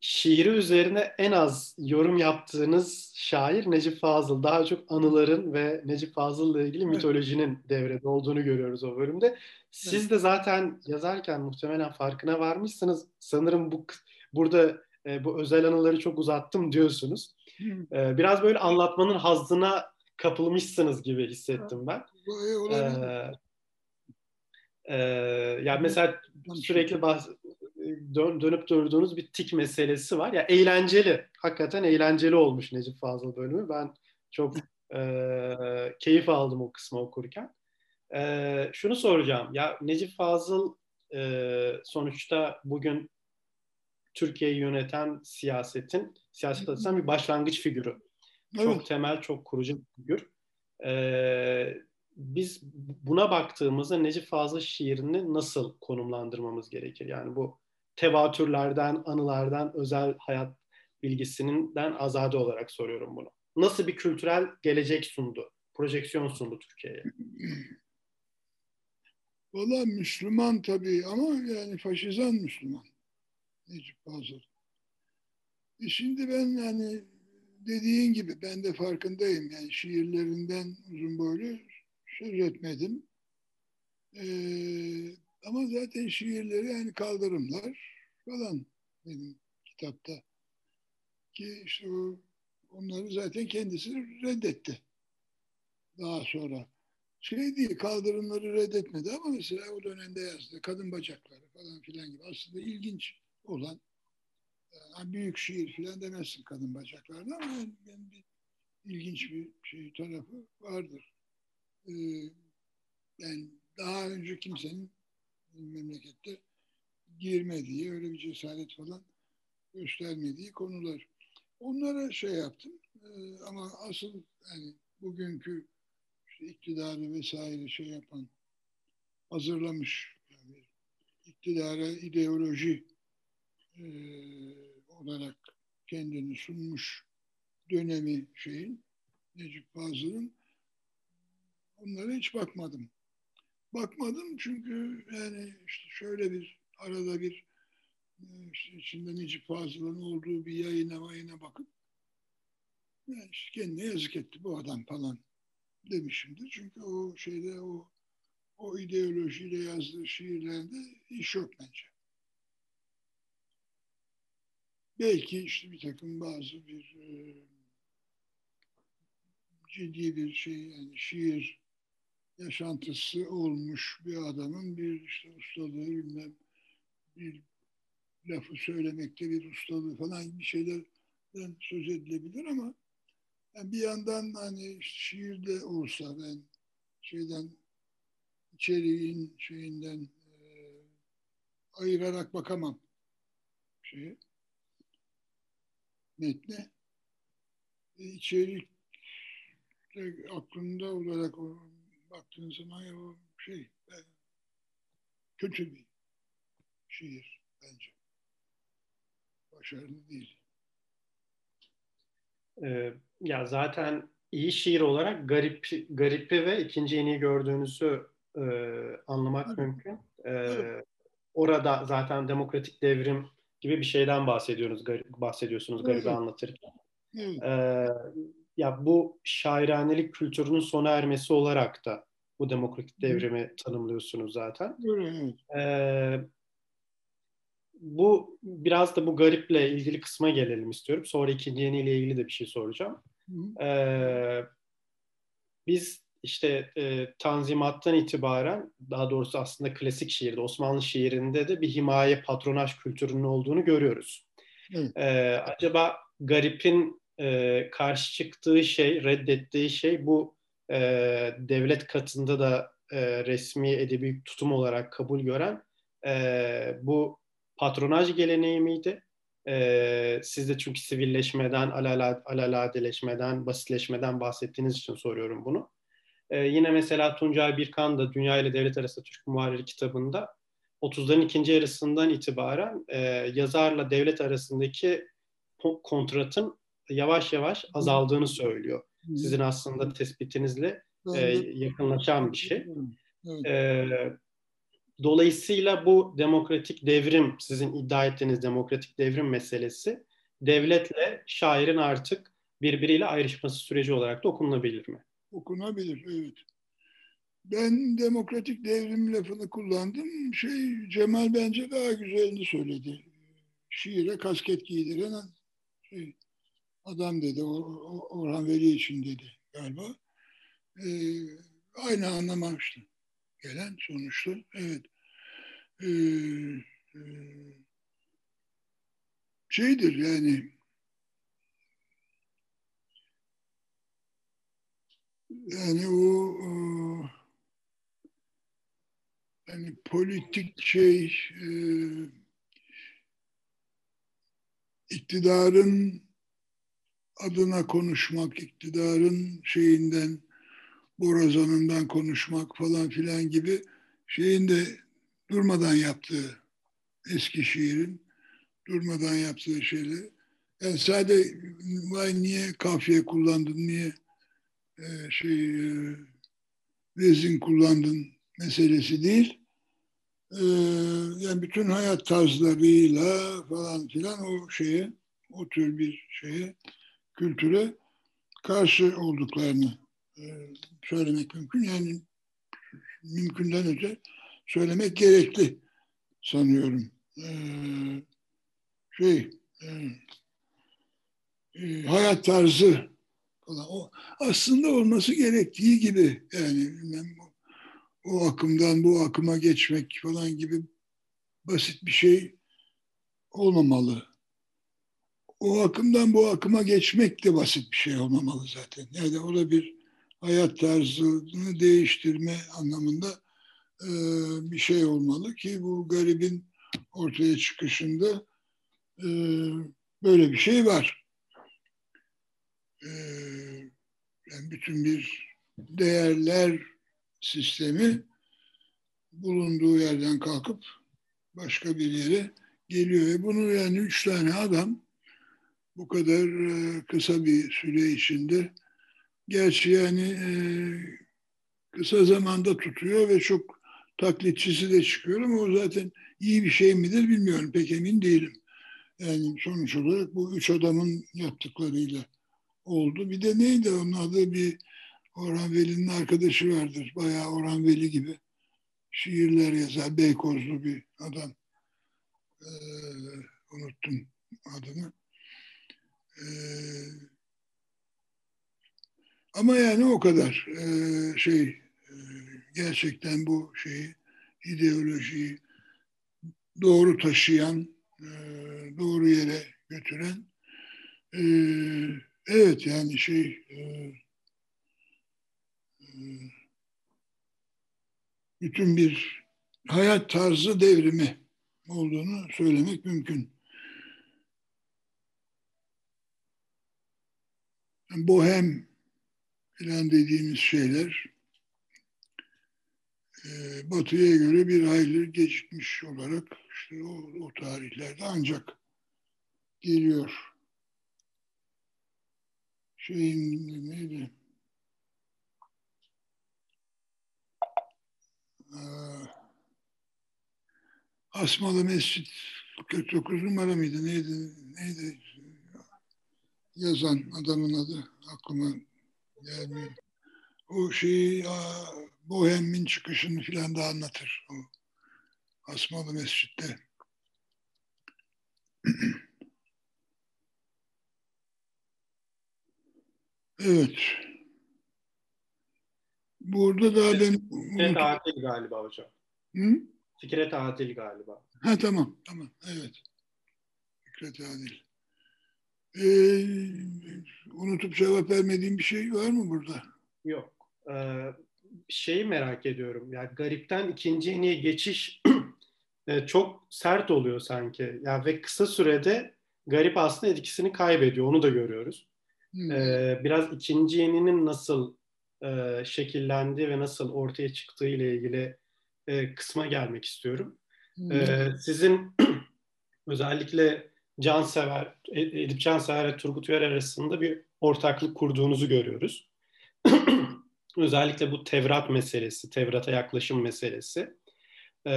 şiiri üzerine en az yorum yaptığınız şair Necip Fazıl. Daha çok anıların ve Necip Fazıl'la ilgili mitolojinin devrede olduğunu görüyoruz o bölümde. Siz de zaten yazarken muhtemelen farkına varmışsınız. Sanırım bu burada e, bu özel anıları çok uzattım diyorsunuz. E, biraz böyle anlatmanın hazdına kapılmışsınız gibi hissettim ben. Ee, e, yani mesela sürekli bahs dön, dönüp durduğunuz bir tik meselesi var. Ya yani eğlenceli, hakikaten eğlenceli olmuş Necip Fazıl bölümü. Ben çok e, keyif aldım o kısmı okurken. E, şunu soracağım. Ya Necip Fazıl e, sonuçta bugün Türkiye'yi yöneten siyasetin, siyaset açısından bir başlangıç figürü. Evet. Çok temel, çok kurucu bir figür. Ee, biz buna baktığımızda Necip Fazıl şiirini nasıl konumlandırmamız gerekir? Yani bu tevatürlerden, anılardan, özel hayat bilgisinden azade olarak soruyorum bunu. Nasıl bir kültürel gelecek sundu, projeksiyon sundu Türkiye'ye? Valla Müslüman tabii ama yani faşizan Müslüman. Necip Fazıl. E şimdi ben yani dediğin gibi ben de farkındayım. Yani şiirlerinden uzun boylu söz etmedim. Ee, ama zaten şiirleri yani kaldırımlar falan benim kitapta. Ki işte o, onları zaten kendisi reddetti. Daha sonra. Şey değil, kaldırımları reddetmedi ama mesela o dönemde yazdı. Kadın bacakları falan filan gibi. Aslında ilginç olan yani büyük şiir filan demezsin kadın bacaklarına ama yani, yani bir ilginç bir şey tarafı vardır. Ee, yani daha önce kimsenin memlekette girmediği, öyle bir cesaret falan göstermediği konular. Onlara şey yaptım ee, ama asıl yani bugünkü işte iktidarı vesaire şey yapan hazırlamış yani iktidara ideoloji e, olarak kendini sunmuş dönemi şeyin Necip Fazıl'ın onlara hiç bakmadım. Bakmadım çünkü yani işte şöyle bir arada bir e, işte içinde Necip Fazıl'ın olduğu bir yayına mayına bakıp yani işte kendine yazık etti bu adam falan demişimdir. Çünkü o şeyde o o ideolojiyle yazdığı şiirlerde iş yok bence. Belki işte bir takım bazı bir e, ciddi bir şey yani şiir yaşantısı olmuş bir adamın bir işte ustalığı bilmem bir lafı söylemekte bir ustalığı falan bir şeylerden söz edilebilir ama yani bir yandan hani şiirde olsa ben şeyden içeriğin şeyinden e, ayırarak bakamam şeye. Metne. E, içerik aklında olarak baktığın zaman ya o şey e, kötü bir şiir bence. Başarılı değil. Ee, ya zaten iyi şiir olarak garip garipi ve ikinci yeniyi gördüğünüzü e, anlamak evet. mümkün. Ee, evet. Orada zaten demokratik devrim gibi bir şeyden bahsediyoruz, bahsediyorsunuz garibi evet. anlatırken. Ee, ya bu şairanelik kültürünün sona ermesi olarak da bu demokratik devrimi evet. tanımlıyorsunuz zaten. Evet. Ee, bu biraz da bu gariple ilgili kısma gelelim istiyorum. Sonra ikinci yeniyle ilgili de bir şey soracağım. Ee, biz işte e, Tanzimat'tan itibaren daha doğrusu aslında klasik şiirde Osmanlı şiirinde de bir himaye patronaj kültürünün olduğunu görüyoruz. Ee, acaba garipin e, karşı çıktığı şey, reddettiği şey bu e, devlet katında da e, resmi edebi tutum olarak kabul gören e, bu patronaj geleneği miydi? E, siz de çünkü sivilleşmeden, alaladeleşmeden, basitleşmeden bahsettiğiniz için soruyorum bunu. E, yine mesela Tuncay Birkan da Dünya ile Devlet Arası Türk Muharriri kitabında 30'ların ikinci yarısından itibaren e, yazarla devlet arasındaki kontratın yavaş yavaş azaldığını söylüyor. Sizin aslında tespitinizle e, yakınlaşan bir şey. E, Dolayısıyla bu demokratik devrim, sizin iddia ettiğiniz demokratik devrim meselesi devletle şairin artık birbiriyle ayrışması süreci olarak da okunabilir mi? Okunabilir, evet. Ben demokratik devrim lafını kullandım. Şey Cemal bence daha güzelini söyledi. Şiire kasket giydiren şey, adam dedi. Orhan Veli için dedi galiba. Ee, aynı anlamamıştım. Gelen sonuçta. Evet. Ee, e, şeydir yani yani o, o yani politik şey e, iktidarın adına konuşmak, iktidarın şeyinden, borazanından konuşmak falan filan gibi şeyin de durmadan yaptığı eski şiirin durmadan yaptığı şeyler. Yani sadece vay niye kafiye kullandın, niye e, şey e, vezin kullandın meselesi değil. E, yani bütün hayat tarzlarıyla falan filan o şeye, o tür bir şeye, kültüre karşı olduklarını e, söylemek mümkün. Yani mümkünden önce söylemek gerekli sanıyorum. E, şey, e, hayat tarzı falan. O aslında olması gerektiği gibi yani bilmem, o akımdan bu akıma geçmek falan gibi basit bir şey olmamalı. O akımdan bu akıma geçmek de basit bir şey olmamalı zaten. Yani o da bir hayat tarzını değiştirme anlamında e, bir şey olmalı ki bu garibin ortaya çıkışında e, böyle bir şey var. E, yani bütün bir değerler sistemi bulunduğu yerden kalkıp başka bir yere geliyor. Ve bunu yani üç tane adam bu kadar e, kısa bir süre içinde gerçi yani e, kısa zamanda tutuyor ve çok taklitçisi de çıkıyor ama o zaten iyi bir şey midir bilmiyorum. Pek emin değilim. Yani sonuç olarak bu üç adamın yaptıklarıyla oldu. Bir de neydi onun adı bir Orhan Veli'nin arkadaşı vardır. Bayağı Orhan Veli gibi şiirler yazar. Beykozlu bir adam. Ee, unuttum adını. Ee, ama yani o kadar ee, şey e, gerçekten bu şeyi ideolojiyi doğru taşıyan, e, doğru yere götüren e, evet yani şey e, bütün bir hayat tarzı devrimi olduğunu söylemek mümkün. Bohem filan dediğimiz şeyler e, Batı'ya göre bir hayli gecikmiş olarak işte o, o tarihlerde ancak geliyor. Şeyin neydi? Ee, Asmalı Mescit 49 numara mıydı? Neydi? Neydi? Yazan adamın adı aklıma gelmiyor. O şeyi Bohem'in çıkışını filan da anlatır. O Asmalı Mescid'de. evet. Burada da ben... Fikret Atil galiba hocam. Hı? Fikret Atil galiba. Ha tamam, tamam. Evet. Fikret Adil. Ee, unutup cevap vermediğim bir şey var mı burada? Yok. Ee, şeyi merak ediyorum. Yani garipten ikinci yeniye geçiş e, çok sert oluyor sanki. Yani ve kısa sürede garip aslında etkisini kaybediyor. Onu da görüyoruz. Hmm. Ee, biraz ikinci yeninin nasıl e, şekillendi ve nasıl ortaya çıktığı ile ilgili e, kısma gelmek istiyorum. Hmm. E, sizin özellikle Cansever, e, Edip Cansever ve Turgut Uyar arasında bir ortaklık kurduğunuzu görüyoruz. özellikle bu Tevrat meselesi, Tevrat'a yaklaşım meselesi. e,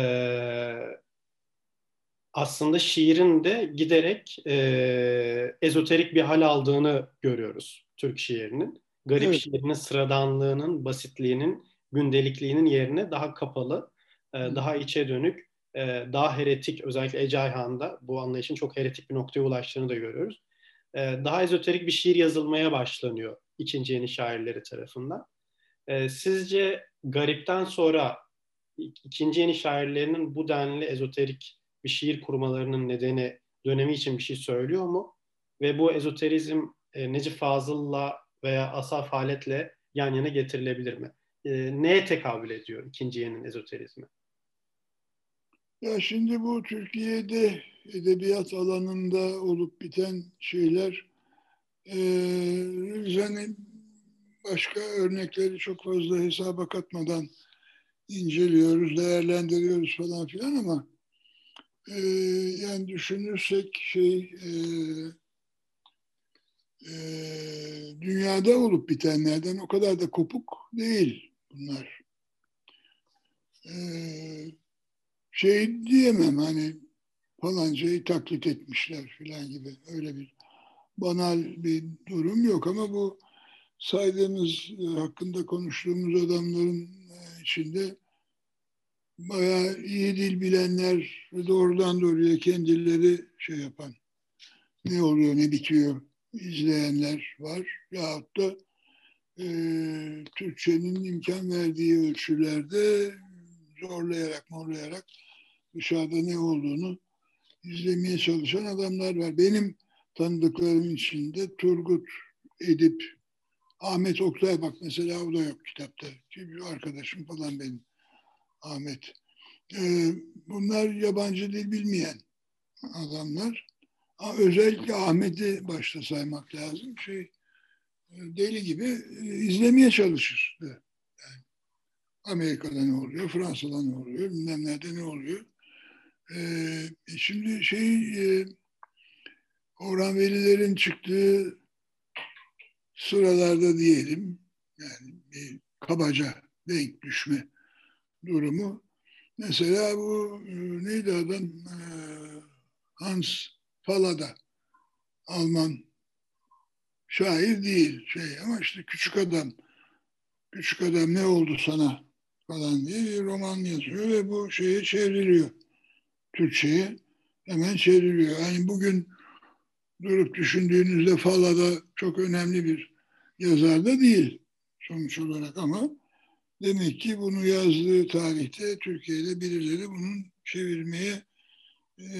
aslında şiirin de giderek e, ezoterik bir hal aldığını görüyoruz Türk şiirinin. Garip evet. şiirinin sıradanlığının, basitliğinin, gündelikliğinin yerine daha kapalı, e, daha içe dönük, e, daha heretik, özellikle Ece Ayhan'da bu anlayışın çok heretik bir noktaya ulaştığını da görüyoruz. E, daha ezoterik bir şiir yazılmaya başlanıyor ikinci yeni şairleri tarafından. E, sizce Garip'ten sonra ikinci yeni şairlerinin bu denli ezoterik bir şiir kurmalarının nedeni dönemi için bir şey söylüyor mu? Ve bu ezoterizm e, Necip Fazıl'la veya Asaf Halet'le yan yana getirilebilir mi? E, neye tekabül ediyor ikinci yenin ezoterizmi? Ya şimdi bu Türkiye'de edebiyat alanında olup biten şeyler e, yani başka örnekleri çok fazla hesaba katmadan inceliyoruz, değerlendiriyoruz falan filan ama e, yani düşünürsek şey e, e, dünyada olup bitenlerden o kadar da kopuk değil bunlar. E, şey diyemem hani falancayı taklit etmişler filan gibi öyle bir banal bir durum yok ama bu saydığımız e, hakkında konuştuğumuz adamların e, içinde bayağı iyi dil bilenler doğrudan doğruya kendileri şey yapan ne oluyor ne bitiyor izleyenler var. Yahut da e, Türkçenin imkan verdiği ölçülerde zorlayarak morlayarak dışarıda ne olduğunu izlemeye çalışan adamlar var. Benim tanıdıklarım içinde Turgut Edip, Ahmet Oktay bak mesela o da yok kitapta. Çünkü arkadaşım falan benim Ahmet. Ee, bunlar yabancı dil bilmeyen adamlar. Özellikle Ahmet'i başta saymak lazım. Şey e, deli gibi e, izlemeye çalışır. Amerika'da ne oluyor, Fransa'da ne oluyor, bilmem nerede ne oluyor. Ee, şimdi şey e, Orhan Velilerin çıktığı sıralarda diyelim yani bir kabaca denk düşme durumu. Mesela bu e, neydi adam? E, Hans Falada Alman şair değil şey ama işte küçük adam küçük adam ne oldu sana falan diye bir roman yazıyor ve bu şeye çevriliyor. Türkçe'ye hemen çevriliyor. Yani bugün durup düşündüğünüzde Falada çok önemli bir yazar da değil sonuç olarak ama demek ki bunu yazdığı tarihte Türkiye'de birileri bunun çevirmeye e,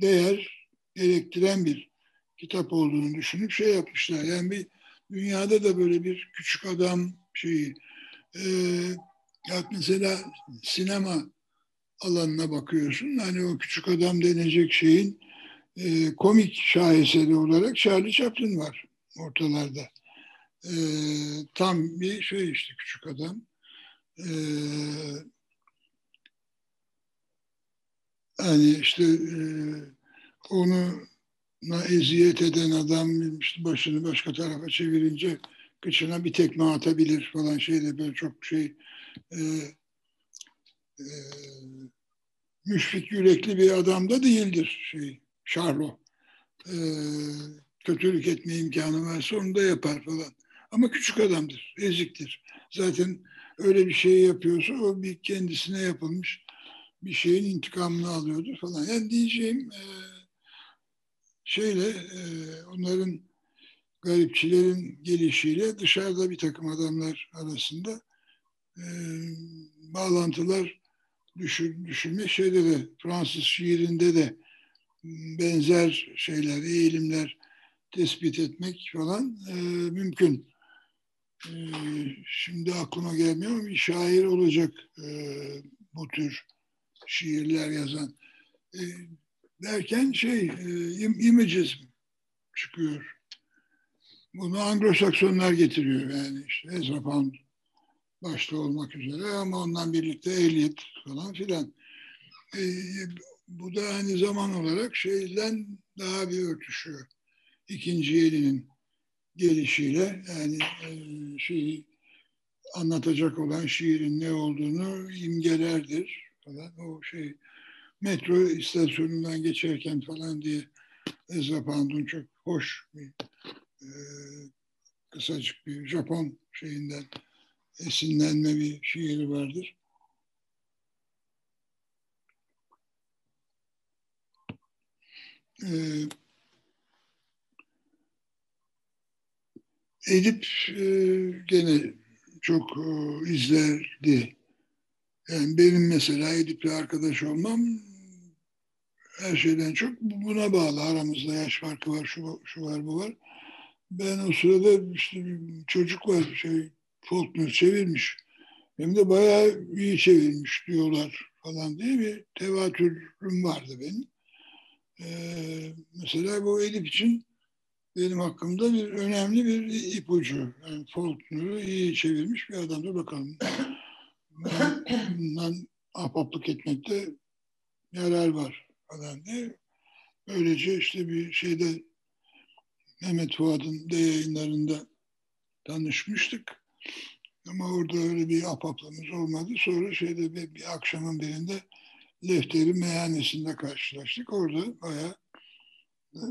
değer gerektiren bir kitap olduğunu düşünüp şey yapmışlar. Yani bir dünyada da böyle bir küçük adam şeyi e, ya mesela sinema alanına bakıyorsun. Hani o küçük adam denecek şeyin e, komik şaheseri olarak Charlie Chaplin var ortalarda. E, tam bir şey işte küçük adam. E, hani işte e, onu eziyet eden adam işte başını başka tarafa çevirince kıçına bir tekme atabilir falan şeyde böyle çok şey e, e, müşfik yürekli bir adam da değildir şey Charlo. E, kötülük etme imkanı varsa onu da yapar falan. Ama küçük adamdır, eziktir. Zaten öyle bir şey yapıyorsa o bir kendisine yapılmış bir şeyin intikamını alıyordur falan. Yani diyeceğim e, şeyle e, onların garipçilerin gelişiyle dışarıda bir takım adamlar arasında e, bağlantılar düşün, düşünme şeyde de Fransız şiirinde de benzer şeyler, eğilimler tespit etmek falan e, mümkün. E, şimdi aklıma gelmiyor ama bir şair olacak e, bu tür şiirler yazan. E, derken şey, e, imagizm çıkıyor. Bunu Anglo-Saksonlar getiriyor yani işte Ezra Pound başta olmak üzere ama ondan birlikte Eliot falan filan. E, bu da aynı zaman olarak şeyden daha bir örtüşüyor. İkinci elinin gelişiyle yani e, şey anlatacak olan şiirin ne olduğunu imgelerdir falan. O şey metro istasyonundan geçerken falan diye Ezra Pound'un çok hoş bir e, kısacık bir Japon şeyinden esinlenme bir şiiri vardır. Ee, Edip e, gene çok e, izlerdi. Yani benim mesela Edip'le arkadaş olmam her şeyden çok buna bağlı. Aramızda yaş farkı var, şu, şu var, bu var. Ben o sırada işte bir çocuk var, şey Faulkner çevirmiş. Hem de bayağı iyi çevirmiş diyorlar falan diye bir tevatürüm vardı benim. Ee, mesela bu Edip için benim hakkımda bir önemli bir ipucu. Yani Faulkner'ı iyi çevirmiş bir adamdır bakalım. Bundan ahbaplık etmekte yarar var falan diye. Böylece işte bir şeyde Mehmet Fuad'ın de yayınlarında tanışmıştık. Ama orada öyle bir apaplığımız olmadı. Sonra şeyde bir, bir akşamın birinde Lefteri meyhanesinde karşılaştık. Orada bayağı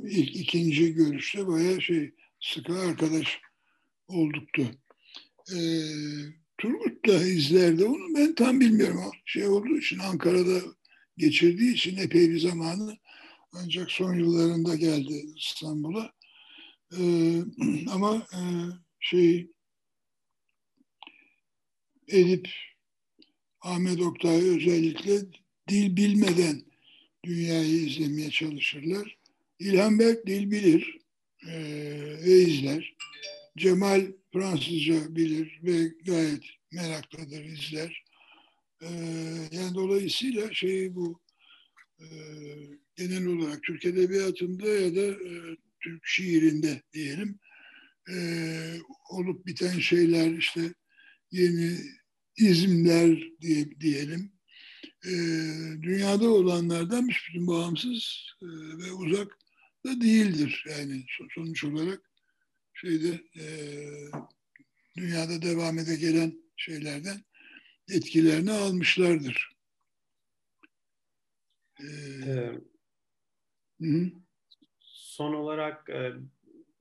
ilk ikinci görüşte bayağı şey sıkı arkadaş olduktu. Ee, Turgut da izlerdi onu ben tam bilmiyorum. Şey olduğu için Ankara'da geçirdiği için epey bir zamanı ancak son yıllarında geldi İstanbul'a. Ee, ama e, şey Edip Ahmet Oktay özellikle dil bilmeden dünyayı izlemeye çalışırlar. İlhan Berk dil bilir e, ve izler. Cemal Fransızca bilir ve gayet meraklıdır, izler. E, yani dolayısıyla şey bu e, genel olarak Türk Edebiyatı'nda ya da e, Türk şiirinde diyelim e, olup biten şeyler işte yeni izimler diye, diyelim e, dünyada olanlardan bütün bağımsız e, ve uzak da değildir. Yani sonuç olarak şeyde e, dünyada devam ede gelen şeylerden etkilerini almışlardır. Ee, ee, son olarak e,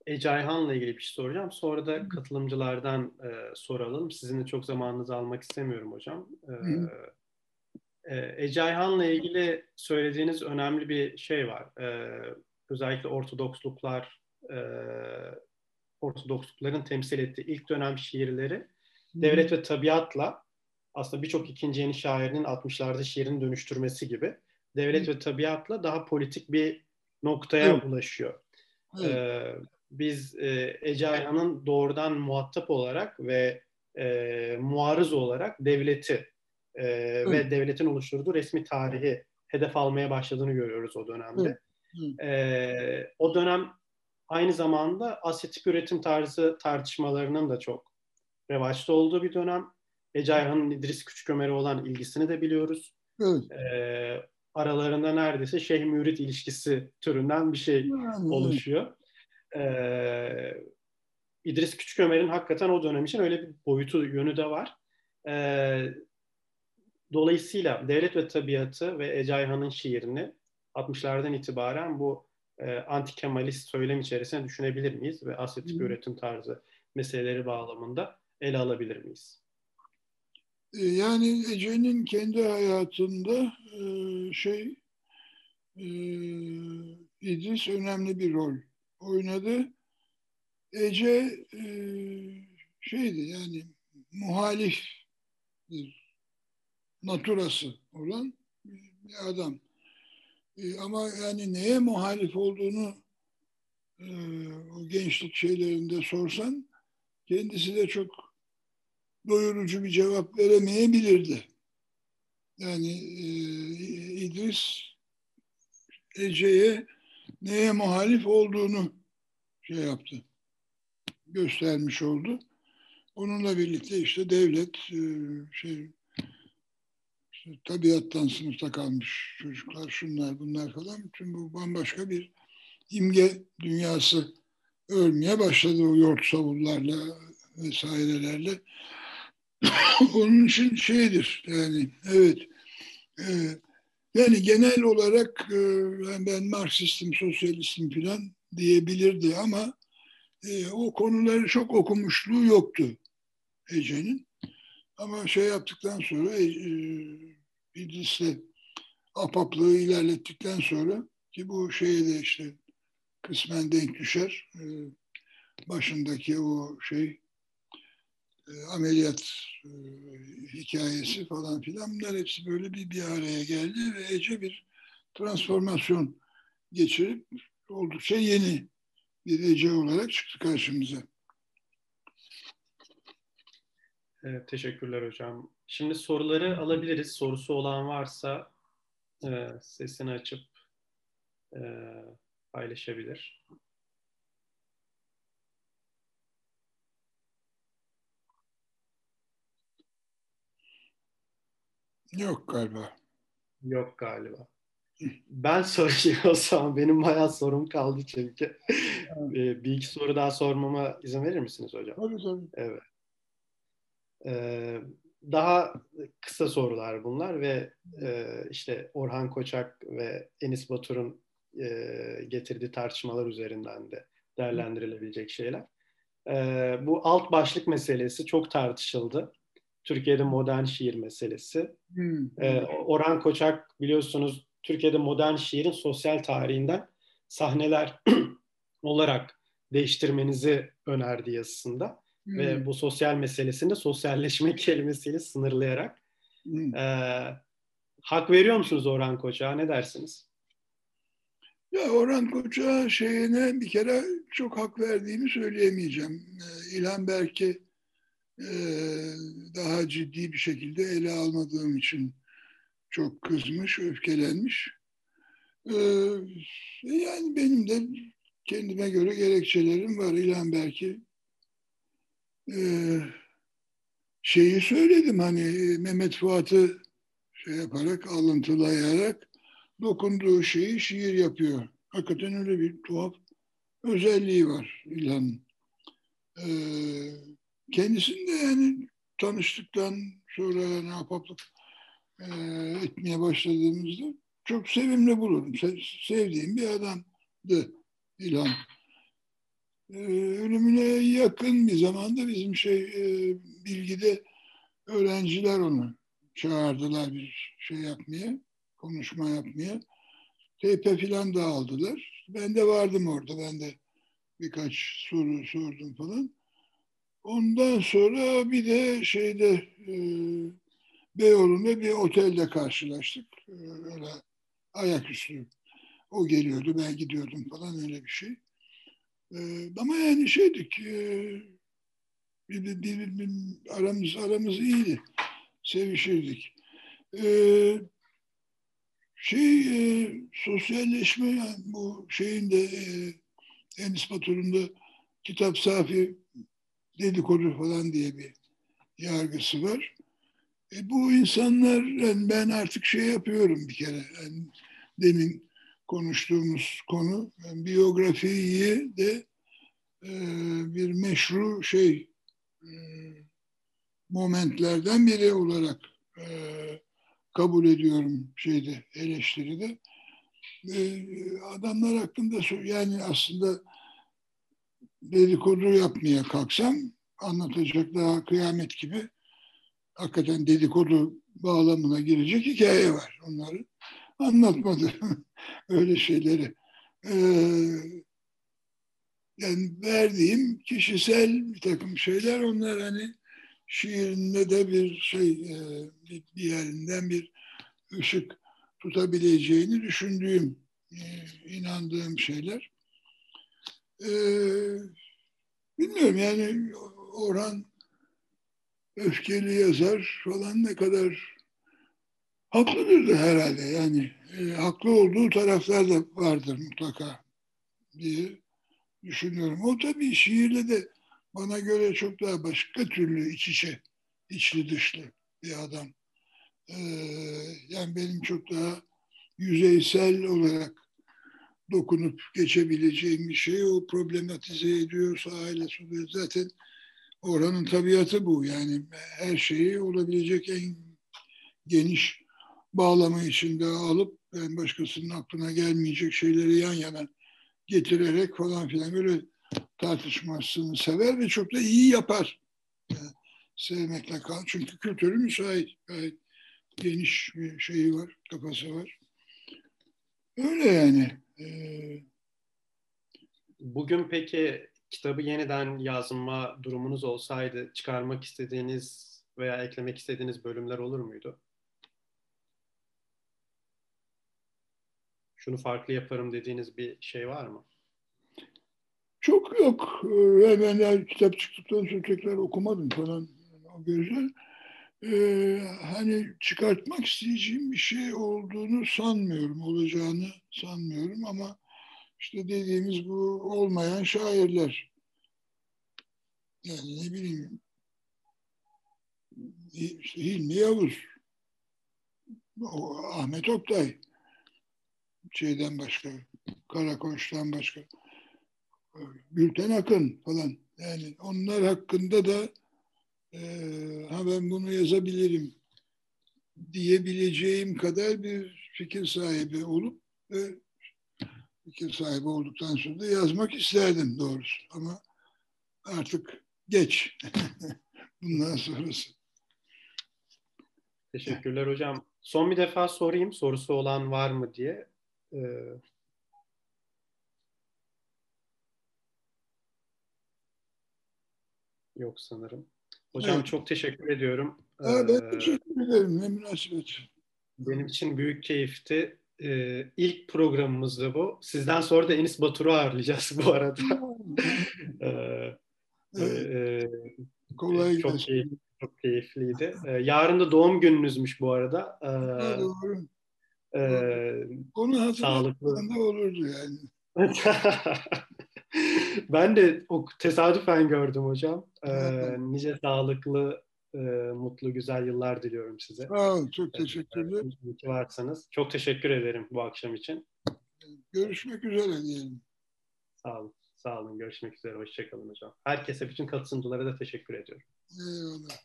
Ece Ayhan'la ilgili bir şey soracağım. Sonra da katılımcılardan e, soralım. Sizin de çok zamanınızı almak istemiyorum hocam. E, e, Ece Ayhan'la ilgili söylediğiniz önemli bir şey var. E, özellikle Ortodoksluklar, e, Ortodokslukların temsil ettiği ilk dönem şiirleri devlet ve tabiatla aslında birçok ikinci yeni şairin 60'larda şiirini dönüştürmesi gibi devlet ve tabiatla daha politik bir noktaya evet. ulaşıyor. Evet. Ee, biz e, Ece Ayhan'ın doğrudan muhatap olarak ve e, muarız olarak devleti e, ve devletin oluşturduğu resmi tarihi hedef almaya başladığını görüyoruz o dönemde. E, o dönem aynı zamanda Asya tip üretim tarzı tartışmalarının da çok revaçta olduğu bir dönem. Ece Ayhan'ın İdris Küçükömer'e olan ilgisini de biliyoruz. Evet. E, aralarında neredeyse şeyh mürit ilişkisi türünden bir şey oluşuyor. E, İdris Küçükömer'in hakikaten o dönem için öyle bir boyutu yönü de var. E, dolayısıyla Devlet ve Tabiatı ve Ece Ayhan'ın şiirini 60'lardan itibaren bu e, anti-Kemalist söylem içerisine düşünebilir miyiz ve Asya tipi üretim tarzı meseleleri bağlamında ele alabilir miyiz? E, yani Ece'nin kendi hayatında e, şey e, İdris önemli bir rol oynadı. Ece şeydi yani muhalif bir naturası olan bir adam. Ama yani neye muhalif olduğunu o gençlik şeylerinde sorsan kendisi de çok doyurucu bir cevap veremeyebilirdi. Yani e, İdris Ece'ye neye muhalif olduğunu şey yaptı, göstermiş oldu. Onunla birlikte işte devlet e, şey işte tabiattan sınıfta kalmış çocuklar, şunlar bunlar falan bütün bu bambaşka bir imge dünyası örmeye başladı o yoğurt savullarla vesairelerle. Onun için şeydir yani evet e, yani genel olarak e, ben Marksistim, sosyalistim falan diyebilirdi ama e, o konuları çok okumuşluğu yoktu Ece'nin. Ama şey yaptıktan sonra e, İdris'le apaplığı ilerlettikten sonra ki bu şeye de işte kısmen denk düşer. E, başındaki o şey e, ameliyat e, hikayesi falan filan bunlar hepsi böyle bir bir araya geldi ve Ece bir transformasyon geçirip oldukça yeni bir Ece olarak çıktı karşımıza. Evet, teşekkürler hocam. Şimdi soruları alabiliriz. Sorusu olan varsa e, sesini açıp e, paylaşabilir. Yok galiba. Yok galiba. Ben sorayım o zaman. Benim bayağı sorum kaldı çünkü. Evet. bir iki soru daha sormama izin verir misiniz hocam? Tabii tabii. Evet. Ee, daha kısa sorular bunlar ve e, işte Orhan Koçak ve Enis Batur'un e, getirdiği tartışmalar üzerinden de değerlendirilebilecek şeyler. E, bu alt başlık meselesi çok tartışıldı. Türkiye'de modern şiir meselesi. Hmm. E, Orhan Koçak biliyorsunuz Türkiye'de modern şiirin sosyal tarihinden sahneler olarak değiştirmenizi önerdi yazısında. Hmm. Ve bu sosyal meselesini sosyalleşme kelimesiyle sınırlayarak. Hmm. E, hak veriyor musunuz Orhan Koçak'a? Ne dersiniz? Ya Orhan Koçak'a şeyine bir kere çok hak verdiğimi söyleyemeyeceğim. Ee, İlhan Berk'i e, daha ciddi bir şekilde ele almadığım için çok kızmış, öfkelenmiş. Ee, yani benim de kendime göre gerekçelerim var. İlhan belki e, şeyi söyledim hani Mehmet Fuat'ı şey yaparak, alıntılayarak dokunduğu şeyi şiir yapıyor. Hakikaten öyle bir tuhaf özelliği var İlhan'ın. Ee, kendisinde yani tanıştıktan sonra ne yapaplık e, etmeye başladığımızda çok sevimli bulurum. sevdiğim bir adamdı İlhan. E, ölümüne yakın bir zamanda bizim şey e, bilgide öğrenciler onu çağırdılar bir şey yapmaya, konuşma yapmaya. Teype filan da aldılar. Ben de vardım orada. Ben de birkaç soru sordum falan. Ondan sonra bir de şeyde e, Beyoğlu'nda bir otelde karşılaştık. Ee, öyle ayaküstü. O geliyordu, ben gidiyordum falan öyle bir şey. Ee, ama yani şeydik, e, bir, bir, bir, bir, aramız, aramız iyiydi. Sevişirdik. Ee, şey, e, sosyalleşme yani bu şeyin de e, Enis Batur'un da kitap safi dedikodu falan diye bir yargısı var. E, bu insanlar yani ben artık şey yapıyorum bir kere. Yani demin konuştuğumuz konu yani biyografiyi de e, bir meşru şey e, momentlerden biri olarak e, kabul ediyorum şeyde eleştiride. E, adamlar hakkında yani aslında dedikodu yapmaya kalksam anlatacak daha kıyamet gibi hakikaten dedikodu bağlamına girecek hikaye var onları. Anlatmadı öyle şeyleri. Ee, yani verdiğim kişisel bir takım şeyler onlar hani şiirinde de bir şey e, bir yerinden bir ışık tutabileceğini düşündüğüm, e, inandığım şeyler. Ee, bilmiyorum yani Orhan öfkeli yazar falan ne kadar haklıdır da herhalde yani e, haklı olduğu taraflar da vardır mutlaka diye düşünüyorum. O tabii şiirle de bana göre çok daha başka türlü iç içe, içli dışlı bir adam. Ee, yani benim çok daha yüzeysel olarak dokunup geçebileceğim bir şey o problematize ediyorsa aile zaten Oranın tabiatı bu. Yani her şeyi olabilecek en geniş bağlama içinde alıp en başkasının aklına gelmeyecek şeyleri yan yana getirerek falan filan böyle tartışmasını sever ve çok da iyi yapar. Yani sevmekle kal. Çünkü kültürü müsait. Gayet geniş bir şeyi var, kafası var. Öyle yani. Ee, Bugün peki kitabı yeniden yazma durumunuz olsaydı çıkarmak istediğiniz veya eklemek istediğiniz bölümler olur muydu? Şunu farklı yaparım dediğiniz bir şey var mı? Çok yok. Ben de kitap çıktıktan sonra tekrar okumadım falan o gözle. Ee, hani çıkartmak isteyeceğim bir şey olduğunu sanmıyorum, olacağını sanmıyorum ama işte dediğimiz bu olmayan şairler. Yani ne bileyim işte Hilmi Yavuz, o Ahmet Oktay, şeyden başka, Karakoç'tan başka, Gülten Akın falan. Yani onlar hakkında da e, ha ben bunu yazabilirim diyebileceğim kadar bir fikir sahibi olup ve fikir sahibi olduktan sonra da yazmak isterdim doğrusu. Ama artık geç. Bundan sonrası. Teşekkürler hocam. Son bir defa sorayım sorusu olan var mı diye. Ee, yok sanırım. Hocam Evet. çok teşekkür ediyorum. Ha, ben Ee, teşekkür ederim. Ne münasebet. Benim için büyük keyifti. Ee, ilk programımızda bu. Sizden sonra da Enis Batur'u ağırlayacağız bu arada. Ee, Evet, e, kolay çok, gelsin. keyif, çok keyifliydi. Ee, yarın da doğum gününüzmüş bu arada. Ee, doğru. e, Onu hatırlatmadan da olurdu yani. ben de o tesadüfen gördüm hocam. Ee, nice sağlıklı, e, mutlu, güzel yıllar diliyorum size. Sağ ol. Çok teşekkürler. İyi ki varsınız. Çok teşekkür ederim bu akşam için. Görüşmek üzere diyelim. Sağ olun. Sağ olun. Görüşmek üzere. Hoşçakalın hocam. Herkese, bütün katılımcılara da teşekkür ediyorum. Eyvallah.